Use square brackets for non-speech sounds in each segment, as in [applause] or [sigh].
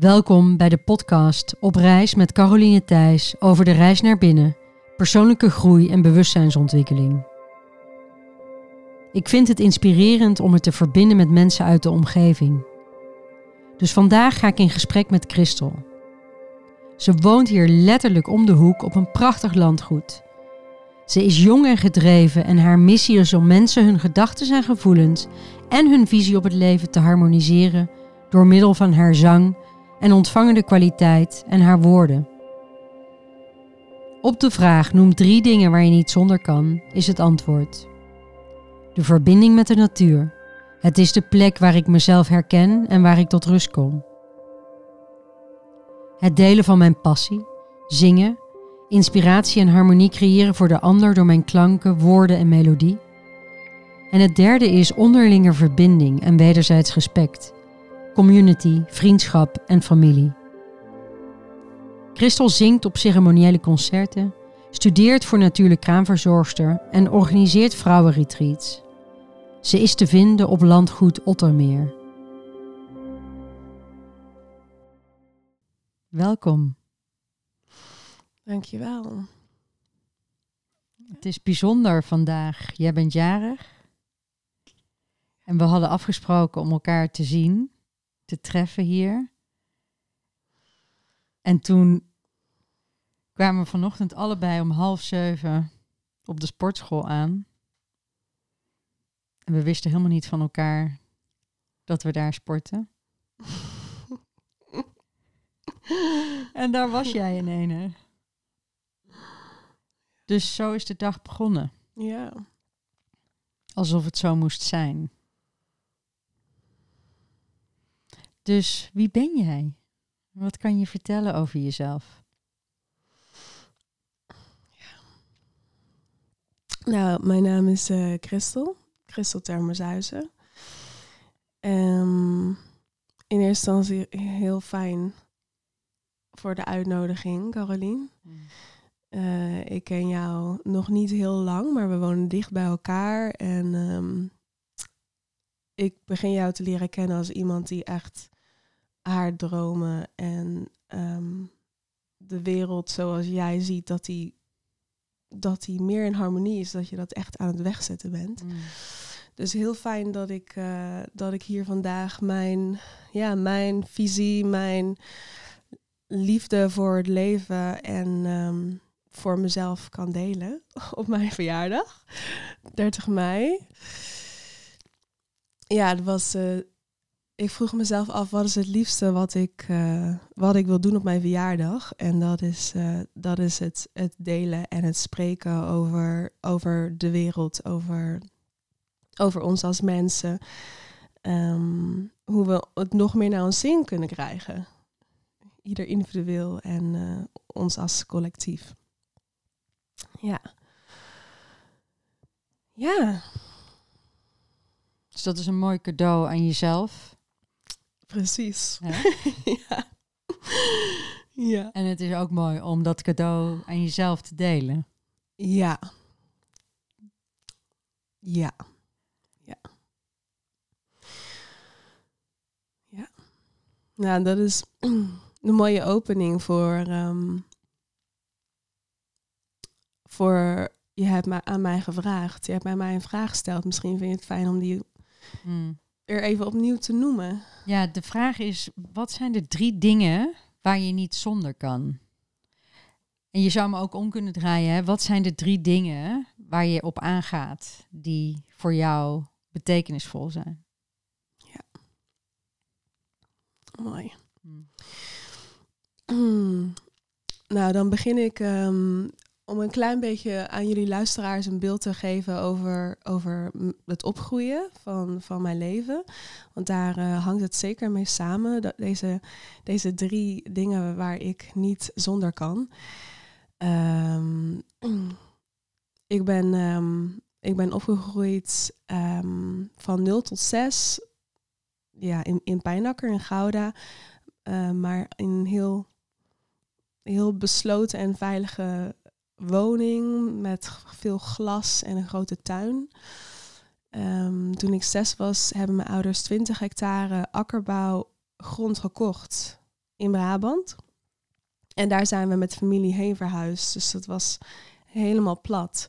Welkom bij de podcast Op reis met Caroline Thijs over de reis naar binnen, persoonlijke groei en bewustzijnsontwikkeling. Ik vind het inspirerend om het te verbinden met mensen uit de omgeving. Dus vandaag ga ik in gesprek met Christel. Ze woont hier letterlijk om de hoek op een prachtig landgoed. Ze is jong en gedreven en haar missie is om mensen hun gedachten en gevoelens en hun visie op het leven te harmoniseren door middel van haar zang en ontvangende kwaliteit en haar woorden. Op de vraag noem drie dingen waar je niet zonder kan, is het antwoord. De verbinding met de natuur. Het is de plek waar ik mezelf herken en waar ik tot rust kom. Het delen van mijn passie, zingen, inspiratie en harmonie creëren voor de ander door mijn klanken, woorden en melodie. En het derde is onderlinge verbinding en wederzijds respect community, vriendschap en familie. Christel zingt op ceremoniële concerten, studeert voor natuurlijk kraamverzorgster en organiseert vrouwenretreats. Ze is te vinden op landgoed Ottermeer. Welkom. Dankjewel. Het is bijzonder vandaag. Jij bent jarig. En we hadden afgesproken om elkaar te zien te treffen hier. En toen kwamen we vanochtend allebei om half zeven op de sportschool aan. En we wisten helemaal niet van elkaar dat we daar sporten. en daar was jij in ene. Dus zo is de dag begonnen. Ja. Alsof het zo moest zijn. Dus wie ben jij? Wat kan je vertellen over jezelf? Nou, mijn naam is uh, Christel, Christel Termershuizen. Um, in eerste instantie heel fijn voor de uitnodiging, Caroline. Hmm. Uh, ik ken jou nog niet heel lang, maar we wonen dicht bij elkaar. En um, ik begin jou te leren kennen als iemand die echt haar dromen en ehm, de wereld zoals jij ziet, dat die, dat die meer in harmonie is, dat je dat echt aan het wegzetten bent. Mm. Dus heel fijn dat ik, uh, dat ik hier vandaag mijn, ja, mijn visie, mijn liefde voor het leven en ehm, voor mezelf kan delen [laughs] op mijn verjaardag, 30 mei. Ja, het was uh, ik vroeg mezelf af, wat is het liefste wat ik, uh, wat ik wil doen op mijn verjaardag? En dat is, uh, dat is het, het delen en het spreken over, over de wereld, over, over ons als mensen. Um, hoe we het nog meer naar ons zin kunnen krijgen. Ieder individueel en uh, ons als collectief. Ja. Ja. Dus dat is een mooi cadeau aan jezelf. Precies. [laughs] ja. ja. En het is ook mooi om dat cadeau aan jezelf te delen. Ja. Ja. Ja. Ja. Nou, dat is [clears throat] een mooie opening voor. Um, voor je hebt mij aan mij gevraagd. Je hebt mij, mij een vraag gesteld. Misschien vind je het fijn om die hmm er even opnieuw te noemen. Ja, de vraag is, wat zijn de drie dingen waar je niet zonder kan? En je zou me ook om kunnen draaien, hè? wat zijn de drie dingen waar je op aangaat die voor jou betekenisvol zijn? Ja. Mooi. Hmm. Nou, dan begin ik um, om een klein beetje aan jullie luisteraars een beeld te geven over, over het opgroeien van, van mijn leven. Want daar uh, hangt het zeker mee samen. Dat deze, deze drie dingen waar ik niet zonder kan. Um, [clears throat] ik, ben, um, ik ben opgegroeid um, van 0 tot 6 ja, in, in Pijnakker in Gouda. Uh, maar in een heel, heel besloten en veilige woning met veel glas en een grote tuin. Um, toen ik zes was, hebben mijn ouders 20 hectare akkerbouw grond gekocht in Brabant. En daar zijn we met familie heen verhuisd. Dus dat was helemaal plat.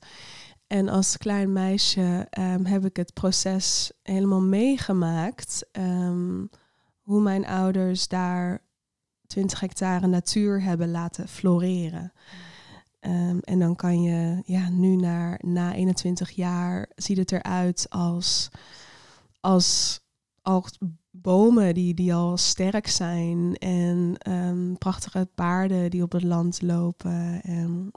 En als klein meisje ehm, heb ik het proces helemaal meegemaakt. Ehm, hoe mijn ouders daar 20 hectare natuur hebben laten floreren. Ehm, en dan kan je ja, nu naar, na 21 jaar ziet het eruit als, als, als bomen die, die al sterk zijn. En prachtige paarden die op het land lopen. En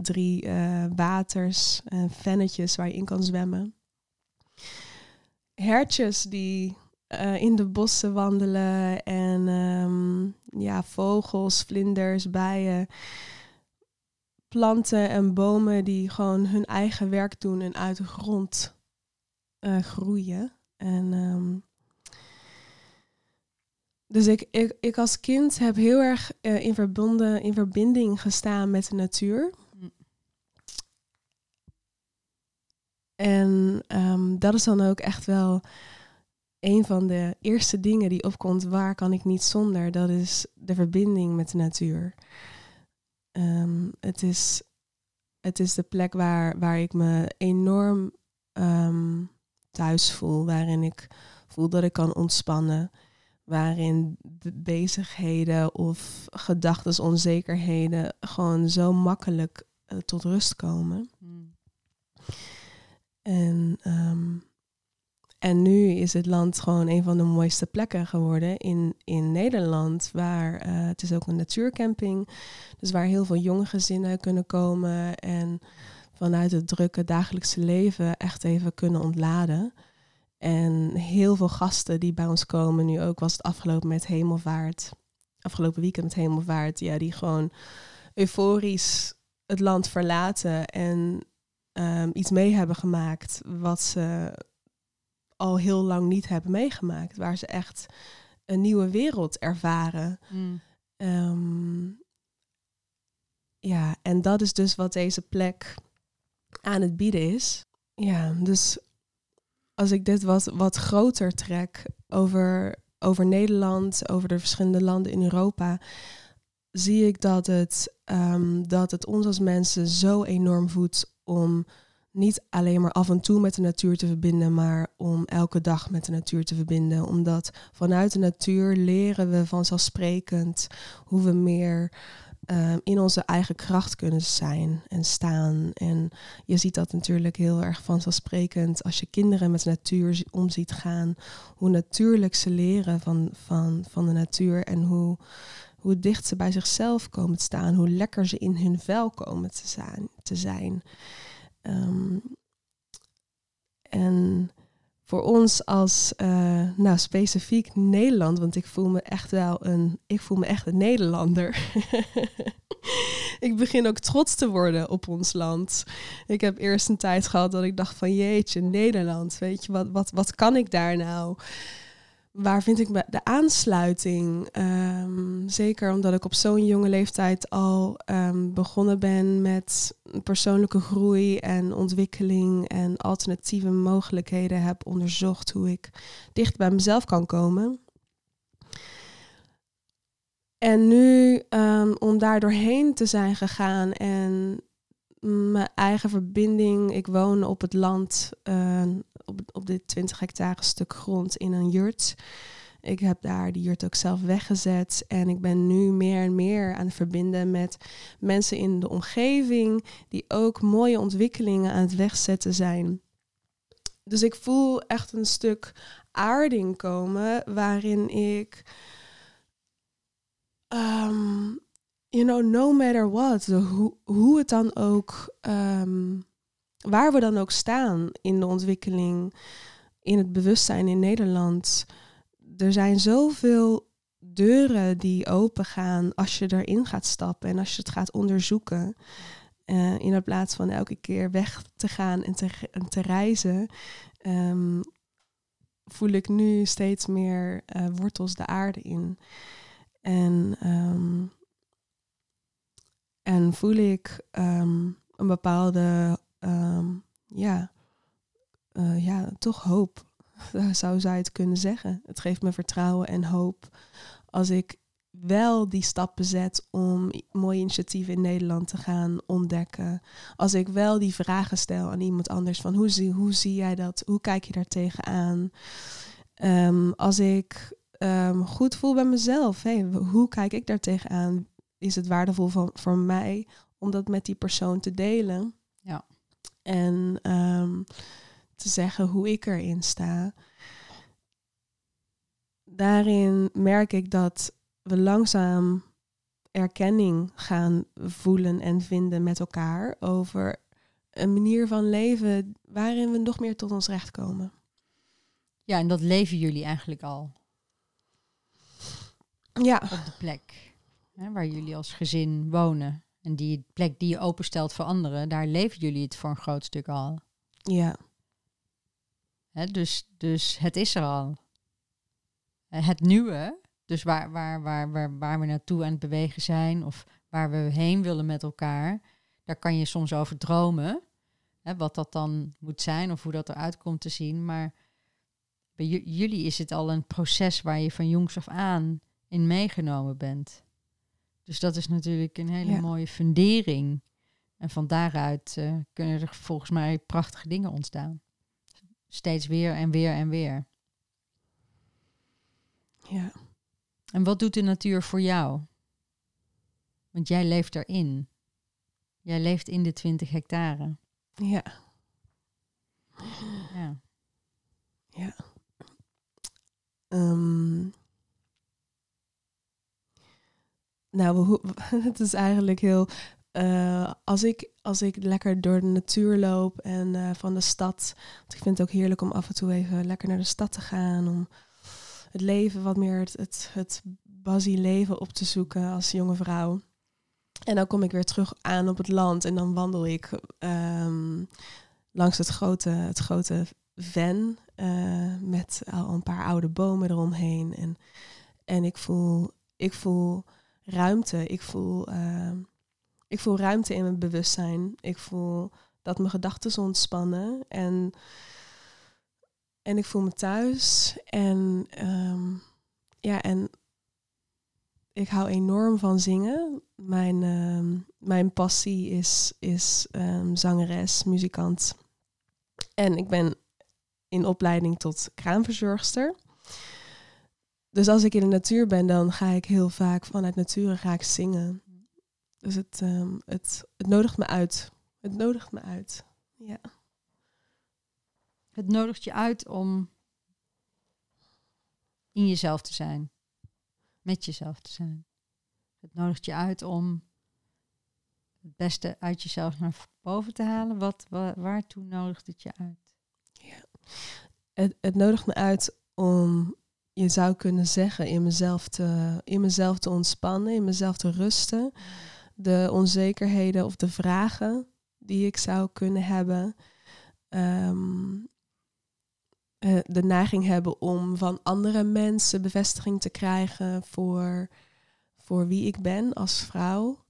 drie uh, waters en vennetjes waar je in kan zwemmen. Hertjes die uh, in de bossen wandelen en um, ja, vogels, vlinders, bijen. Planten en bomen die gewoon hun eigen werk doen en uit de grond uh, groeien. En um, dus ik, ik, ik als kind heb heel erg uh, in, verbonden, in verbinding gestaan met de natuur. En um, dat is dan ook echt wel een van de eerste dingen die opkomt. Waar kan ik niet zonder? Dat is de verbinding met de natuur. Um, het, is, het is de plek waar, waar ik me enorm um, thuis voel. Waarin ik voel dat ik kan ontspannen. Waarin bezigheden of gedachten, onzekerheden gewoon zo makkelijk uh, tot rust komen. Hmm. En, um, en nu is het land gewoon een van de mooiste plekken geworden in, in Nederland. Waar uh, het is ook een natuurcamping. Dus waar heel veel jonge gezinnen kunnen komen. En vanuit het drukke dagelijkse leven echt even kunnen ontladen. En heel veel gasten die bij ons komen. Nu ook was het afgelopen met hemelvaart. Afgelopen weekend met hemelvaart. Ja, die gewoon euforisch het land verlaten. En um, iets mee hebben gemaakt wat ze al heel lang niet hebben meegemaakt. Waar ze echt een nieuwe wereld ervaren. Mm. Um, ja, en dat is dus wat deze plek aan het bieden is. Ja, dus als ik dit wat, wat groter trek over, over Nederland, over de verschillende landen in Europa, zie ik dat het, um, dat het ons als mensen zo enorm voedt om niet alleen maar af en toe met de natuur te verbinden, maar om elke dag met de natuur te verbinden. Omdat vanuit de natuur leren we vanzelfsprekend hoe we meer uh, in onze eigen kracht kunnen zijn en staan. En je ziet dat natuurlijk heel erg vanzelfsprekend als je kinderen met de natuur om ziet gaan. Hoe natuurlijk ze leren van, van, van de natuur en hoe hoe dicht ze bij zichzelf komen te staan, hoe lekker ze in hun vel komen te zijn. Te zijn. Um, en voor ons als, uh, nou specifiek Nederland, want ik voel me echt wel een, ik voel me echt een Nederlander. [laughs] ik begin ook trots te worden op ons land. Ik heb eerst een tijd gehad dat ik dacht van jeetje, Nederland, weet je, wat, wat, wat kan ik daar nou? Waar vind ik de aansluiting? Um, zeker omdat ik op zo'n jonge leeftijd al um, begonnen ben met persoonlijke groei en ontwikkeling en alternatieve mogelijkheden heb onderzocht hoe ik dicht bij mezelf kan komen. En nu um, om daar doorheen te zijn gegaan en mijn eigen verbinding. Ik woon op het land, uh, op, op dit 20 hectare stuk grond in een jurt. Ik heb daar die jurt ook zelf weggezet. En ik ben nu meer en meer aan het verbinden met mensen in de omgeving die ook mooie ontwikkelingen aan het wegzetten zijn. Dus ik voel echt een stuk aarding komen waarin ik um, you know, no matter what, hoe, het dan ook, ehm, waar we dan ook staan in de ontwikkeling, in het bewustzijn in Nederland, er zijn zoveel deuren die open gaan als je erin gaat stappen en als je het gaat onderzoeken. Uh, in plaats van elke keer weg te gaan en te, en te reizen, um, voel ik nu steeds meer uh, wortels de aarde in. En um, en voel ik ehm, een bepaalde, ehm, ja, uh, ja, toch hoop, [laughs] zou zij het kunnen zeggen. Het geeft me vertrouwen en hoop als ik wel die stappen zet om mooie initiatieven in Nederland te gaan ontdekken. Als ik wel die vragen stel aan iemand anders van hoe zie, hoe zie jij dat? Hoe kijk je daar tegenaan? Um, als ik um, goed voel bij mezelf, hey, hoe kijk ik daar tegenaan? Is het waardevol van, voor mij om dat met die persoon te delen? Ja. En um, te zeggen hoe ik erin sta. Daarin merk ik dat we langzaam erkenning gaan voelen en vinden met elkaar over een manier van leven waarin we nog meer tot ons recht komen. Ja, en dat leven jullie eigenlijk al. Ja. Op de plek hè, waar jullie als gezin wonen. En die plek die je openstelt voor anderen, daar leven jullie het voor een groot stuk al. Ja. Hè, dus, dus het is er al. Het nieuwe, dus waar, waar, waar, waar, waar we naartoe aan het bewegen zijn of waar we heen willen met elkaar, daar kan je soms over dromen. Hè, wat dat dan moet zijn of hoe dat eruit komt te zien. Maar bij jullie is het al een proces waar je van jongs af aan in meegenomen bent. Dus dat is natuurlijk een hele mooie fundering. En van daaruit uh, kunnen er volgens mij prachtige dingen ontstaan. Steeds weer en weer en weer. Ja. En wat doet de natuur voor jou? Want jij leeft erin. Jij leeft in de 20 hectare. Ja. Ja. Ja. Um, nou, [laughs] het is eigenlijk heel. Uh, als, ik, als ik lekker door de natuur loop en uh, van de stad. Want ik vind het ook heerlijk om af en toe even lekker naar de stad te gaan. Om het leven wat meer het, het, het leven op te zoeken als jonge vrouw. En dan kom ik weer terug aan op het land en dan wandel ik um, langs het grote, het grote ven uh, met al een paar oude bomen eromheen. En, en ik, voel, ik voel ruimte. Ik voel, uh, ik voel ruimte in mijn bewustzijn. Ik voel dat mijn gedachten ontspannen. En, en ik voel me thuis. En um, ja, en ik hou enorm van zingen. Mijn, uh, mijn passie is, is um, zangeres, muzikant. En ik ben in opleiding tot kraamverzorgster. Dus als ik in de natuur ben, dan ga ik heel vaak vanuit natuur ga ik zingen. Dus het, um, het, het nodigt me uit. Het nodigt me uit. Ja. Het nodigt je uit om in jezelf te zijn. Met jezelf te zijn. Het nodigt je uit om het beste uit jezelf naar boven te halen. Wat, waar, waartoe nodigt het je uit? Ja. Het, het nodigt me uit om, je zou kunnen zeggen, in mezelf, te, in mezelf te ontspannen, in mezelf te rusten. De onzekerheden of de vragen die ik zou kunnen hebben. Um, de neiging hebben om van andere mensen bevestiging te krijgen voor, voor wie ik ben als vrouw.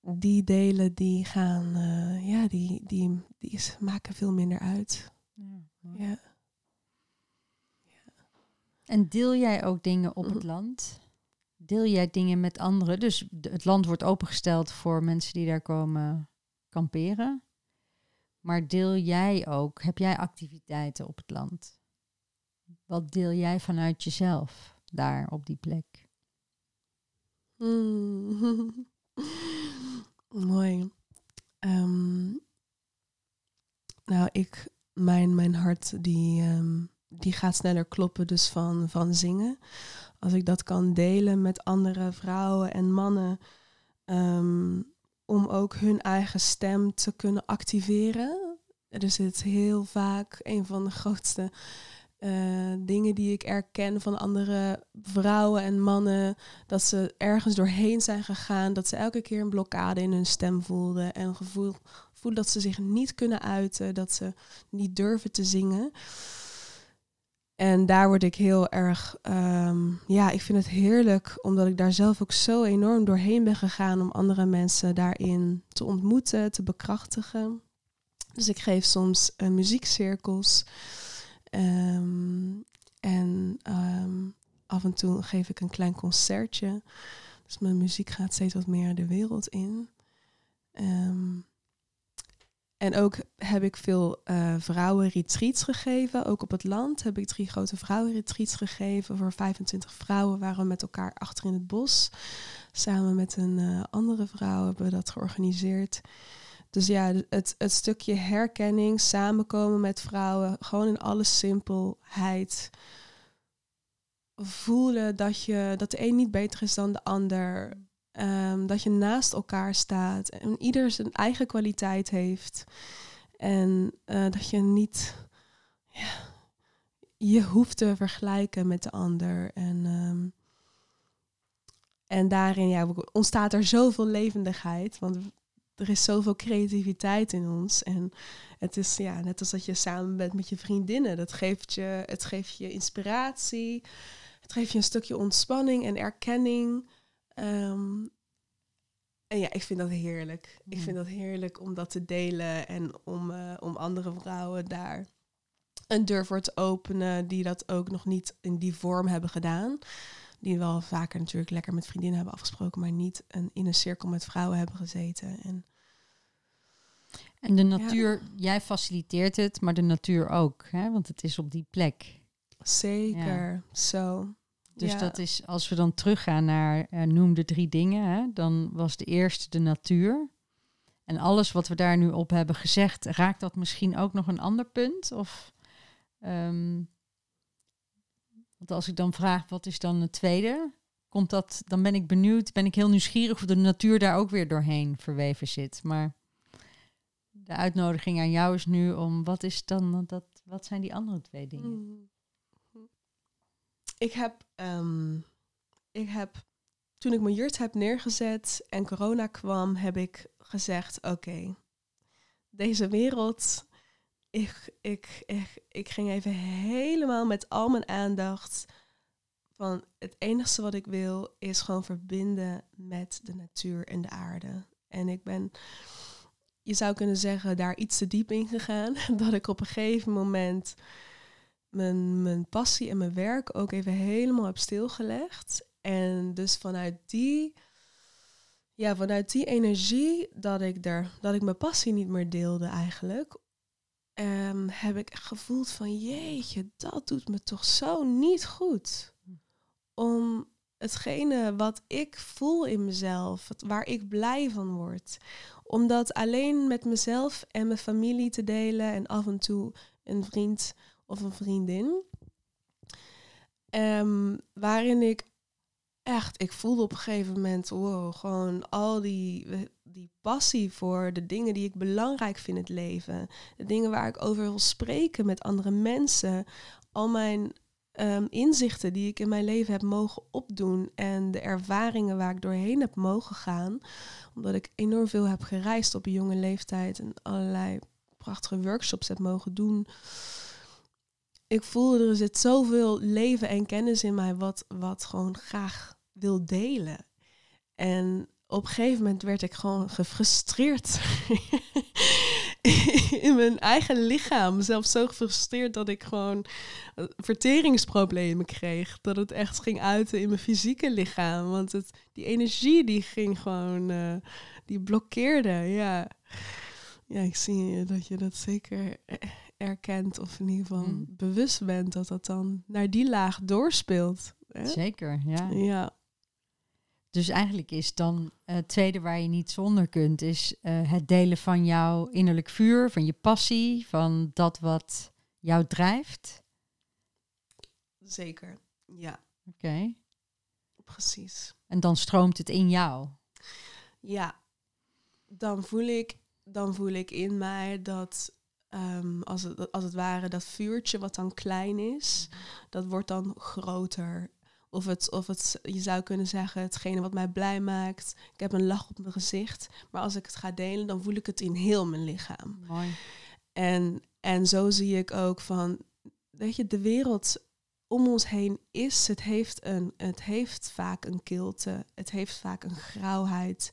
Die delen die gaan, uh, ja, die, die, die maken veel minder uit. Ja. ja. En deel jij ook dingen op het mhm. land? Deel jij dingen met anderen? Dus het land wordt opengesteld voor mensen die daar komen kamperen. Maar deel jij ook, heb jij activiteiten op het land? Wat deel jij vanuit jezelf daar op die plek? Mm. [laughs] Mooi. Um, nou, ik, mijn, mijn hart die, um, die gaat sneller kloppen dus van, van zingen. Als ik dat kan delen met andere vrouwen en mannen. Um, om ook hun eigen stem te kunnen activeren. Er zit heel vaak een van de grootste uh, dingen die ik erken van andere vrouwen en mannen. Dat ze ergens doorheen zijn gegaan. Dat ze elke keer een blokkade in hun stem voelden. En gevoel, voelen dat ze zich niet kunnen uiten. Dat ze niet durven te zingen. En daar word ik heel erg, um, ja, ik vind het heerlijk, omdat ik daar zelf ook zo enorm doorheen ben gegaan om andere mensen daarin te ontmoeten, te bekrachtigen. Dus ik geef soms uh, muziekcirkels. Um, en um, af en toe geef ik een klein concertje. Dus mijn muziek gaat steeds wat meer de wereld in. Ehm, en ook heb ik veel uh, vrouwenretreats gegeven. Ook op het land heb ik drie grote vrouwenretreats gegeven. Voor 25 vrouwen waren we met elkaar achter in het bos. Samen met een uh, andere vrouw hebben we dat georganiseerd. Dus ja, het, het stukje herkenning, samenkomen met vrouwen, gewoon in alle simpelheid. Voelen dat, je, dat de een niet beter is dan de ander. Um, dat je naast elkaar staat en ieder zijn eigen kwaliteit heeft. En uh, dat je niet ja, je hoeft te vergelijken met de ander. En, um, en daarin ja, ontstaat er zoveel levendigheid. Want er is zoveel creativiteit in ons. En het is ja, net als dat je samen bent met je vriendinnen. Dat geeft je, het geeft je inspiratie. Het geeft je een stukje ontspanning en erkenning. Um, en ja, ik vind dat heerlijk. Ik vind dat heerlijk om dat te delen en om, uh, om andere vrouwen daar een deur voor te openen die dat ook nog niet in die vorm hebben gedaan. Die wel vaker natuurlijk lekker met vriendinnen hebben afgesproken, maar niet een, in een cirkel met vrouwen hebben gezeten. En, en de natuur, jij faciliteert het, maar de natuur ook, hè? want het is op die plek. Zeker, zo. Dus dat is, als we dan teruggaan naar uh, noem de drie dingen, hè, dan was de eerste de natuur. En alles wat we daar nu op hebben gezegd, raakt dat misschien ook nog een ander punt? Of, um, want als ik dan vraag, wat is dan het tweede? Komt dat, dan ben ik benieuwd, ben ik heel nieuwsgierig of de natuur daar ook weer doorheen verweven zit. Maar de uitnodiging aan jou is nu om, wat is dan dat, wat zijn die andere twee dingen? Mm ik heb, um, ik heb, toen ik mijn jurt heb neergezet en corona kwam, heb ik gezegd, oké, deze wereld, ik, ik, ik, ik ging even helemaal met al mijn aandacht van het enige wat ik wil is gewoon verbinden met de natuur en de aarde. En ik ben, je zou kunnen zeggen, daar iets te diep in gegaan. [laughs] Dat ik op een gegeven moment mijn, mijn passie en mijn werk ook even helemaal heb stilgelegd. En dus vanuit die, ja, vanuit die energie dat ik, er, dat ik mijn passie niet meer deelde eigenlijk, um, heb ik gevoeld van jeetje, dat doet me toch zo niet goed. Om hetgene wat ik voel in mezelf, waar ik blij van word, om dat alleen met mezelf en mijn familie te delen en af en toe een vriend of een vriendin. Um, waarin ik echt, ik voelde op een gegeven moment, wow, gewoon al die, die passie voor de dingen die ik belangrijk vind in het leven. De dingen waar ik over wil spreken met andere mensen. Al mijn um, inzichten die ik in mijn leven heb mogen opdoen en de ervaringen waar ik doorheen heb mogen gaan. Omdat ik enorm veel heb gereisd op een jonge leeftijd en allerlei prachtige workshops heb mogen doen ik voelde er zit zoveel leven en kennis in mij wat, wat gewoon graag wil delen. En op een gegeven moment werd ik gewoon gefrustreerd [laughs] in mijn eigen lichaam. Zelfs zo gefrustreerd dat ik gewoon eh, verteringsproblemen kreeg. Dat het echt ging uiten in mijn fysieke lichaam. Want het, die energie die ging gewoon, uh, die blokkeerde. Ja. ja, ik zie dat je dat zeker erkent of in ieder geval hmm. bewust bent dat dat dan naar die laag doorspeelt. Hè? Zeker, ja. ja. Dus eigenlijk is dan het tweede waar je niet zonder kunt, is uh, het delen van jouw innerlijk vuur, van je passie, van dat wat jou drijft. Zeker, ja. Oké. Precies. En dan stroomt het in jou. Ja, dan voel ik, dan voel ik in mij dat Um, als, het, als het ware dat vuurtje wat dan klein is, dat wordt dan groter. Of, het, of het, je zou kunnen zeggen, hetgene wat mij blij maakt. Ik heb een lach op mijn gezicht. Maar als ik het ga delen, dan voel ik het in heel mijn lichaam. Mooi. En, en zo zie ik ook van, weet je, de wereld om ons heen is, het heeft, een, het heeft vaak een kilte. Het heeft vaak een grauwheid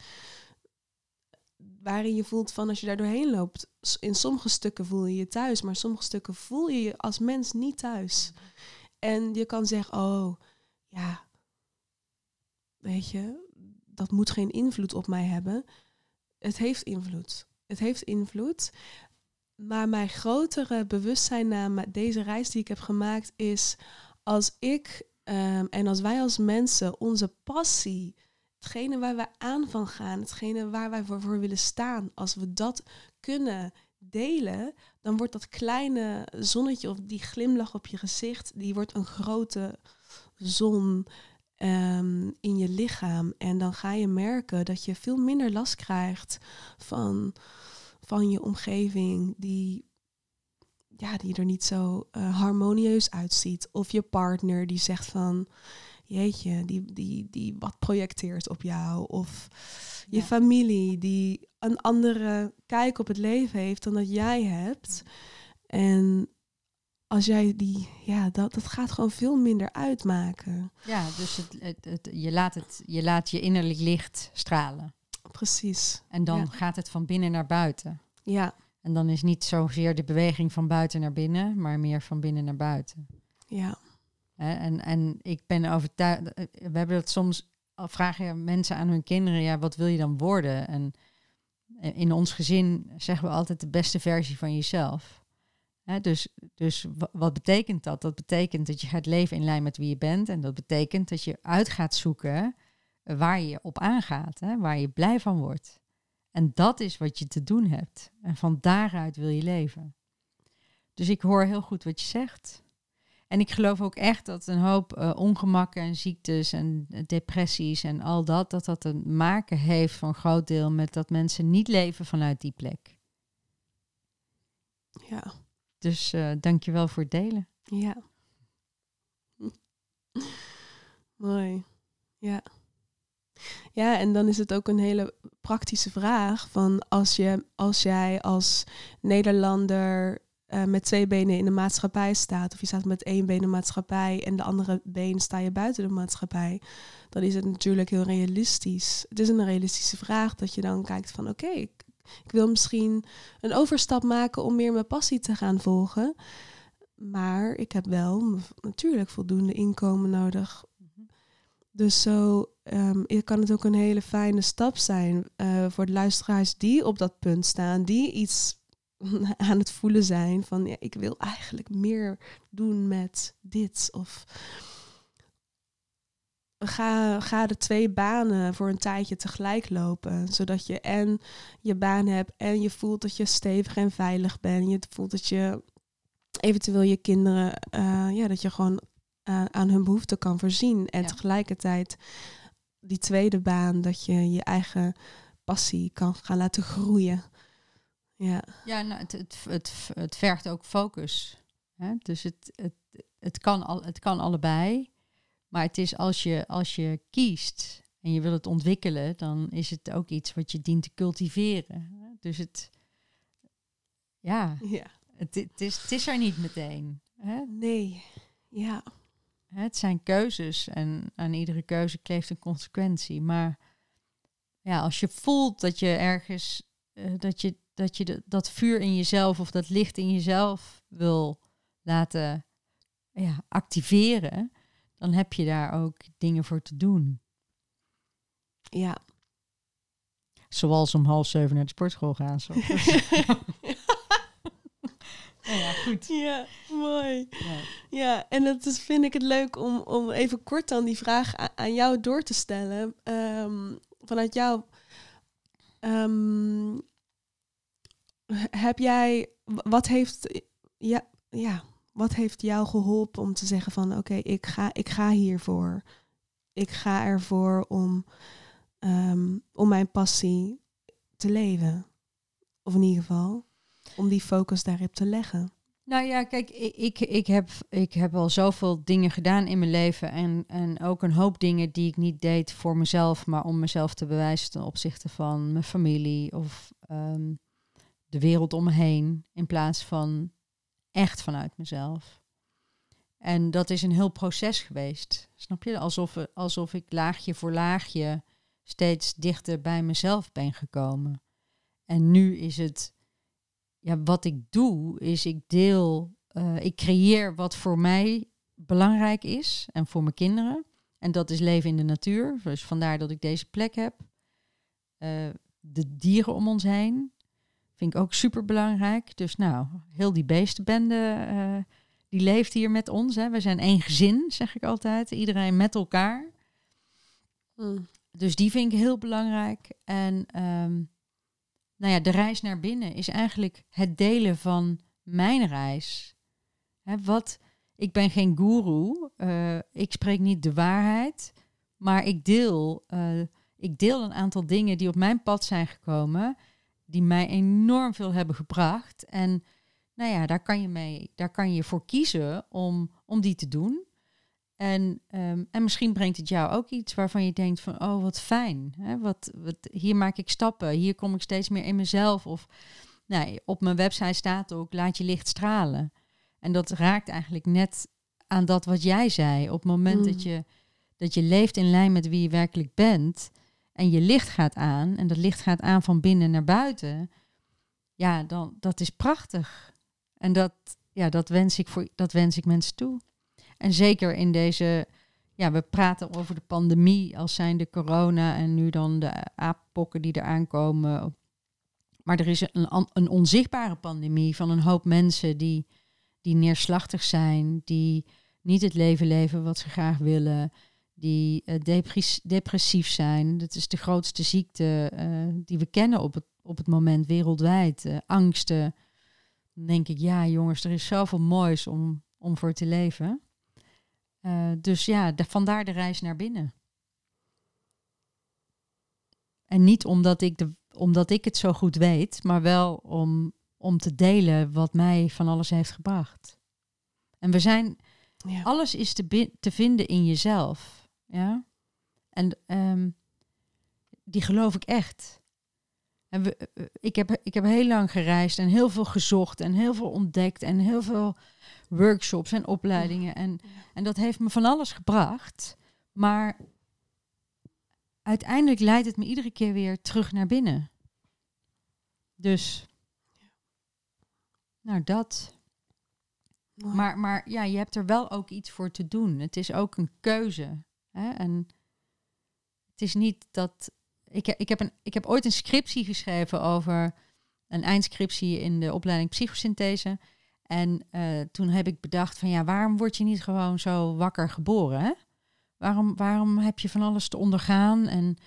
waarin je voelt van als je daar doorheen loopt. In sommige stukken voel je je thuis, maar sommige stukken voel je je als mens niet thuis. En je kan zeggen, oh, ja, weet je, dat moet geen invloed op mij hebben. Het heeft invloed. Het heeft invloed. Maar mijn grotere bewustzijn na deze reis die ik heb gemaakt is als ik ehm, en als wij als mensen onze passie, hetgene waar wij aan van gaan, hetgene waar wij voor, willen staan, als we dat kunnen delen, dan wordt dat kleine zonnetje of die glimlach op je gezicht, die wordt een grote zon ehm, in je lichaam. En dan ga je merken dat je veel minder last krijgt van, van je omgeving die, ja, die er niet zo uh, harmonieus uitziet. Of je partner die zegt van, jeetje, die, die, die wat projecteert op jou. Of je familie die een andere kijk op het leven heeft dan dat jij hebt. En als jij die, ja, dat, dat gaat gewoon veel minder uitmaken. Ja, dus het, het, het, je, laat het, je laat je innerlijk licht stralen. Precies. En dan gaat het van binnen naar buiten. Ja. En dan is niet zozeer de beweging van buiten naar binnen, maar meer van binnen naar buiten. Ja. En, en ik ben overtuigd, eh, we hebben dat soms, vragen mensen aan hun kinderen, ja, wat wil je dan worden? En in ons gezin zeggen we altijd de beste versie van jezelf. dus, dus wat betekent dat? Dat betekent dat je gaat leven in lijn met wie je bent. En dat betekent dat je uit gaat zoeken waar je op aangaat, hè, waar je blij van wordt. En dat is wat je te doen hebt. En van daaruit wil je leven. Dus ik hoor heel goed wat je zegt. En ik geloof ook echt dat een hoop uh, ongemakken en ziektes en depressies en al dat, dat dat te maken heeft een groot deel met dat mensen niet leven vanuit die plek. Ja. Dus uh, dank je wel voor het delen. Ja. [laughs] Mooi. Ja. Ja, en dan is het ook een hele praktische vraag van als, je, als jij als Nederlander uh, met twee benen in de maatschappij staat, of je staat met één been in de maatschappij en de andere been sta je buiten de maatschappij, dan is het natuurlijk heel realistisch. Het is een realistische vraag dat je dan kijkt van oké, ik, ik wil misschien een overstap maken om meer mijn passie te gaan volgen. Maar ik heb wel natuurlijk voldoende inkomen nodig. Dus zo um, kan het ook een hele fijne stap zijn uh, voor de luisteraars die op dat punt staan, die iets [laughs] aan het voelen zijn van ja, ik wil eigenlijk meer doen met dit. Of ga, ga de twee banen voor een tijdje tegelijk lopen. Zodat je en je baan hebt en je voelt dat je stevig en veilig bent. Je voelt dat je eventueel je kinderen, uh, ja, dat je gewoon uh, aan hun behoeften kan voorzien. En tegelijkertijd die tweede baan, dat je je eigen passie kan gaan laten groeien. Ja, ja nou, het, het, het, het vergt ook focus. Hè? Dus het, het, het, kan al, het kan allebei. Maar het is als je, als je kiest en je wil het ontwikkelen, dan is het ook iets wat je dient te cultiveren. Dus het, ja, ja. Het, het, is, het is er niet meteen. Hè? Nee, ja. Het zijn keuzes en aan iedere keuze kleeft een consequentie. Maar ja, als je voelt dat je ergens, uh, dat je dat je de, dat vuur in jezelf of dat licht in jezelf wil laten ja, activeren, dan heb je daar ook dingen voor te doen. Ja. Zoals om half zeven naar de sportschool gaan. Zo. [laughs] ja, goed. Ja, mooi. Ja, ja en dat is, vind ik het leuk om, om even kort dan die vraag aan, jou door te stellen. Um, vanuit jou. Um, heb jij, wat heeft, ja, ja, wat heeft jou geholpen om te zeggen van oké, ik, ga, ik ga hiervoor. Ik ga ervoor om, um, om mijn passie te leven. Of in ieder geval, om die focus daarop te leggen. Nou ja, kijk, ik, ik, heb, ik heb al zoveel dingen gedaan in mijn leven. En, en ook een hoop dingen die ik niet deed voor mezelf, maar om mezelf te bewijzen ten opzichte van mijn familie of um, de wereld om me heen in plaats van echt vanuit mezelf. En dat is een heel proces geweest. Snap je? Alsof, alsof ik laagje voor laagje steeds dichter bij mezelf ben gekomen. En nu is het, ja, wat ik doe, is ik deel, uh, ik creëer wat voor mij belangrijk is en voor mijn kinderen. En dat is leven in de natuur. Dus vandaar dat ik deze plek heb. Eh, de dieren om ons heen vind ik ook super belangrijk. Dus nou, heel die beestenbende, uh, die leeft hier met ons. Hè. We zijn één gezin, zeg ik altijd. Iedereen met elkaar. Mm. Dus die vind ik heel belangrijk. En ehm, nou ja, de reis naar binnen is eigenlijk het delen van mijn reis. Wat, ik ben geen guru, uh, ik spreek niet de waarheid, maar ik deel, uh, ik deel een aantal dingen die op mijn pad zijn gekomen, die mij enorm veel hebben gebracht. En nou ja, daar kan je, mee, daar kan je voor kiezen om, om die te doen. En, um, en misschien brengt het jou ook iets waarvan je denkt van, oh wat fijn. Hè? Wat, wat, hier maak ik stappen, hier kom ik steeds meer in mezelf. Of nou, op mijn website staat ook, laat je licht stralen. En dat raakt eigenlijk net aan dat wat jij zei. Op het moment dat, mm. je, dat je leeft in lijn met wie je werkelijk bent en je licht gaat aan, en dat licht gaat aan van binnen naar buiten, ja, dan dat is prachtig. En dat, ja, dat, wens ik voor, dat wens ik mensen toe. En zeker in deze, ja, we praten over de pandemie als zijn de corona en nu dan de aappokken die eraan komen. Maar er is een, een onzichtbare pandemie van een hoop mensen die, die neerslachtig zijn, die niet het leven leven wat ze graag willen, die uh, depressief zijn. Dat is de grootste ziekte uh, die we kennen op het, op het moment wereldwijd. Uh, angsten. Dan denk ik, ja jongens, er is zoveel moois om, om voor te leven. Dus ja, de, vandaar de reis naar binnen. En niet omdat ik, de, omdat ik het zo goed weet, maar wel om, om te delen wat mij van alles heeft gebracht. En we zijn, ja. alles is te, te vinden in jezelf. Ja. En um, die geloof ik echt. En we, eh, ik, heb, ik heb heel lang gereisd en heel veel gezocht en heel veel ontdekt en heel veel workshops en opleidingen. En, en dat heeft me van alles gebracht. Maar uiteindelijk leidt het me iedere keer weer terug naar binnen. Dus, nou dat. Maar, maar ja, je hebt er wel ook iets voor te doen. Het is ook een keuze. Hè? En het is niet dat. Ik, ik, heb een, ik heb ooit een scriptie geschreven over een eindscriptie in de opleiding psychosynthese. En uh, toen heb ik bedacht van ja, waarom word je niet gewoon zo wakker geboren? Hè? Waarom, waarom heb je van alles te ondergaan? En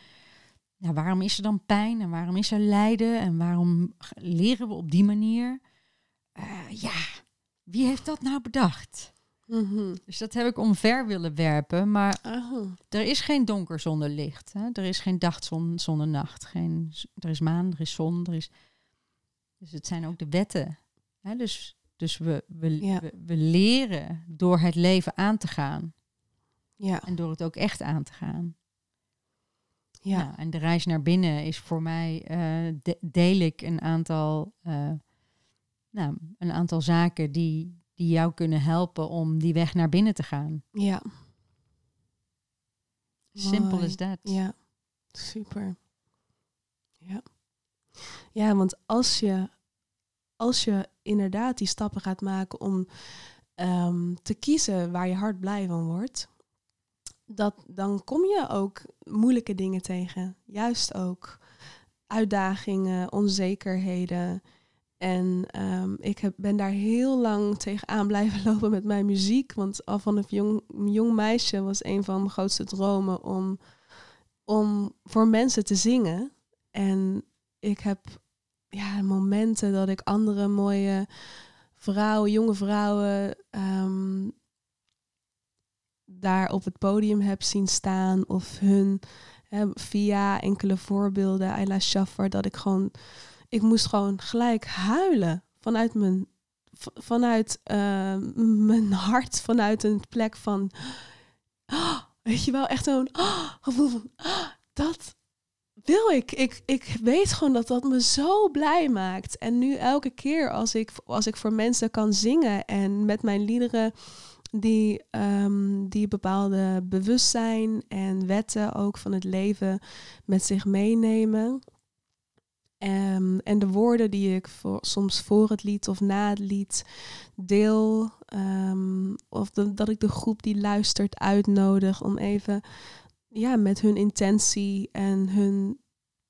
ja, waarom is er dan pijn en waarom is er lijden en waarom leren we op die manier? Uh, ja, wie heeft dat nou bedacht? Mm Dus dat heb ik omver willen werpen, maar er is geen donker zonder licht. Hè? Er is geen dag zonder nacht. Geen, er is maan, er is zon, er is... Dus het zijn ook de wetten. Hè? Dus, dus we, we, we, we leren door het leven aan te gaan. Ja. En door het ook echt aan te gaan. Ja. Nou, en de reis naar binnen is voor mij, uh, deel ik een aantal, uh, nou, een aantal zaken die, die jou kunnen helpen om die weg naar binnen te gaan. Ja. Simpel is dat. Ja, super. Ja. Ja, want als je, als je inderdaad die stappen gaat maken om um, te kiezen waar je hart blij van wordt, dat, dan kom je ook moeilijke dingen tegen. Juist ook uitdagingen, onzekerheden. En um, ik heb, ben daar heel lang tegenaan [laughs] blijven lopen met mijn muziek. Want al vanaf jong, jong meisje was een van mijn grootste dromen om, om voor mensen te zingen. En ik heb ja, momenten dat ik andere mooie vrouwen, jonge vrouwen, um, daar op het podium heb zien staan of hun hè, via enkele voorbeelden, Ayla Shaffer, dat ik gewoon, ik moest gewoon gelijk huilen vanuit mijn, vanuit uh, mijn hart, vanuit een plek van, [gasps] weet je wel, echt zo'n [gasps] gevoel van, [gasps] dat wil ik. ik. Ik weet gewoon dat dat me zo blij maakt. En nu elke keer als ik, als ik voor mensen kan zingen en met mijn liederen die, um, die bepaalde bewustzijn en wetten ook van het leven met zich meenemen. Ehm, en de woorden die ik voor, soms voor het lied of na het lied deel. ehm, of de- dat ik de groep die luistert uitnodig om even ja, met hun intentie en hun,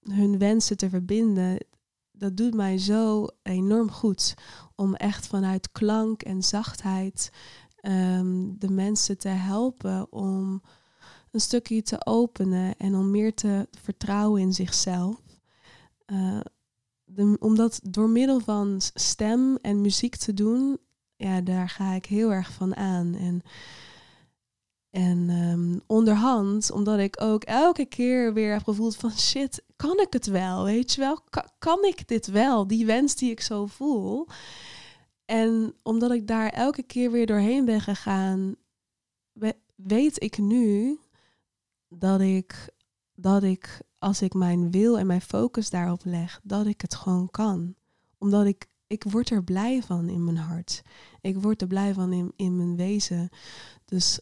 hun wensen te verbinden. Dat doet mij zo enorm goed. Om echt vanuit klank en zachtheid ehm, de mensen te helpen om een stukje te openen en om meer te vertrouwen in zichzelf. Eh, de, omdat door middel van stem en muziek te doen, ja, daar ga ik heel erg van aan. En, en ehm, onderhand, omdat ik ook elke keer weer heb gevoeld van shit, kan ik het wel? Weet je wel, Ka- kan ik dit wel? Die wens die ik zo voel. En omdat ik daar elke keer weer doorheen ben gegaan, we- weet ik nu dat ik, dat ik, als ik mijn wil en mijn focus daarop leg, dat ik het gewoon kan. Omdat ik, ik word er blij van in mijn hart. Ik word er blij van in, in mijn wezen. Dus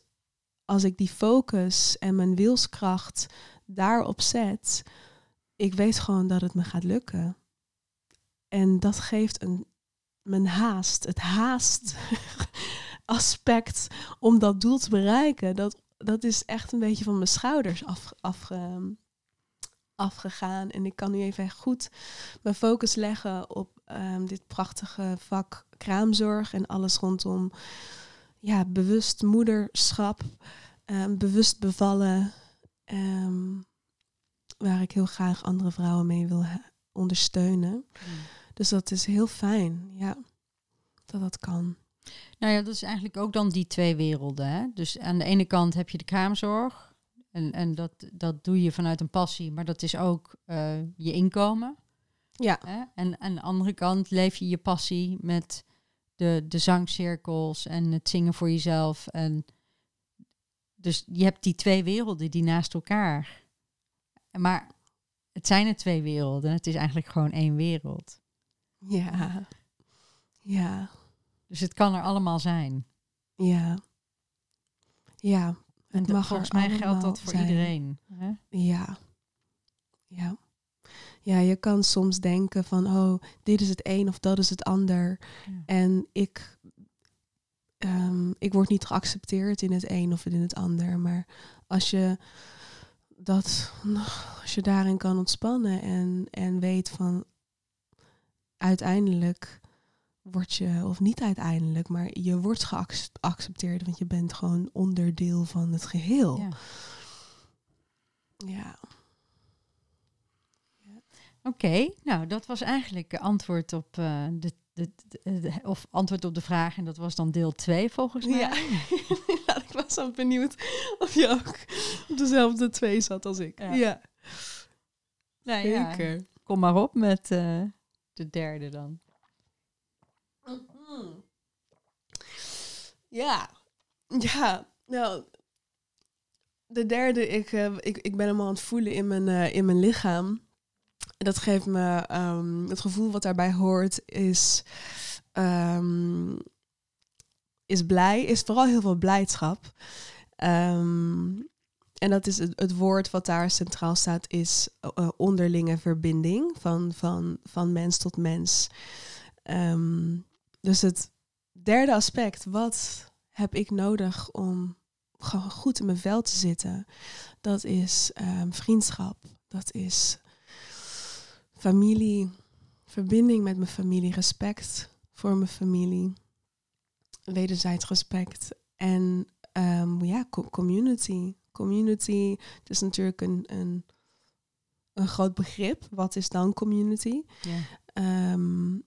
als ik die focus en mijn wilskracht daarop zet, ik weet gewoon dat het me gaat lukken. En dat geeft een, mijn haast, het haast [laughs] aspect om dat doel te bereiken. Dat, dat is echt een beetje van mijn schouders af, afge, afgegaan. En ik kan nu even goed mijn focus leggen op ehm, dit prachtige vak kraamzorg en alles rondom ja, bewust moederschap, ehm, bewust bevallen. ehm, waar ik heel graag andere vrouwen mee wil ondersteunen. Dus dat is heel fijn, ja, dat dat kan. Nou ja, dat is eigenlijk ook dan die twee werelden. Hè? Dus aan de ene kant heb je de kraamzorg. En, en dat, dat doe je vanuit een passie, maar dat is ook eh, je inkomen. Ja, Hè? En aan de andere kant leef je je passie met de, de zangcirkels en het zingen voor jezelf. En dus je hebt die twee werelden die naast elkaar. Maar het zijn er twee werelden. Het is eigenlijk gewoon één wereld. ja, ja, Dus het kan er allemaal zijn. ja. Ja, En het dat- mag volgens mij geldt dat voor zijn. iedereen. Hè? Ja. Ja. Ja, je kan soms denken van, oh, dit is het een of dat is het ander. Ja. En ik, ehm, ik word niet geaccepteerd in het een of in het ander. Maar als je dat, als je daarin kan ontspannen en, en weet van, uiteindelijk word je, of niet uiteindelijk, maar je wordt geaccepteerd, want je bent gewoon onderdeel van het geheel. Ja. ja. Oké, nou dat was eigenlijk eh, antwoord op eh, de, de, de- de- of antwoord op de vraag en dat was dan deel 2 volgens mij. Ja. [laughs] ja, ik was zo benieuwd of je ook op dezelfde twee zat als ik. Ja. Ja, Nou ja, zeker. kom maar op met eh, de derde dan. Ja, ja, nou, de derde, ik, ik, ik ben hem al aan het voelen in mijn, in mijn lichaam. Dat geeft me ehm, het gevoel wat daarbij hoort, is, ehm, is blij, is vooral heel veel blijdschap. Ehm, en dat is het, woord wat daar centraal staat, is eh, onderlinge verbinding van, van, van mens tot mens. Dus het derde aspect, wat heb ik nodig om gewoon goed in mijn vel te zitten? Dat is vriendschap, dat is familie, verbinding met mijn familie, respect voor mijn familie, wederzijds respect en ehm, ja, co- community. Community, het is natuurlijk een, een, een groot begrip. Wat is dan community? Ja. Ehm,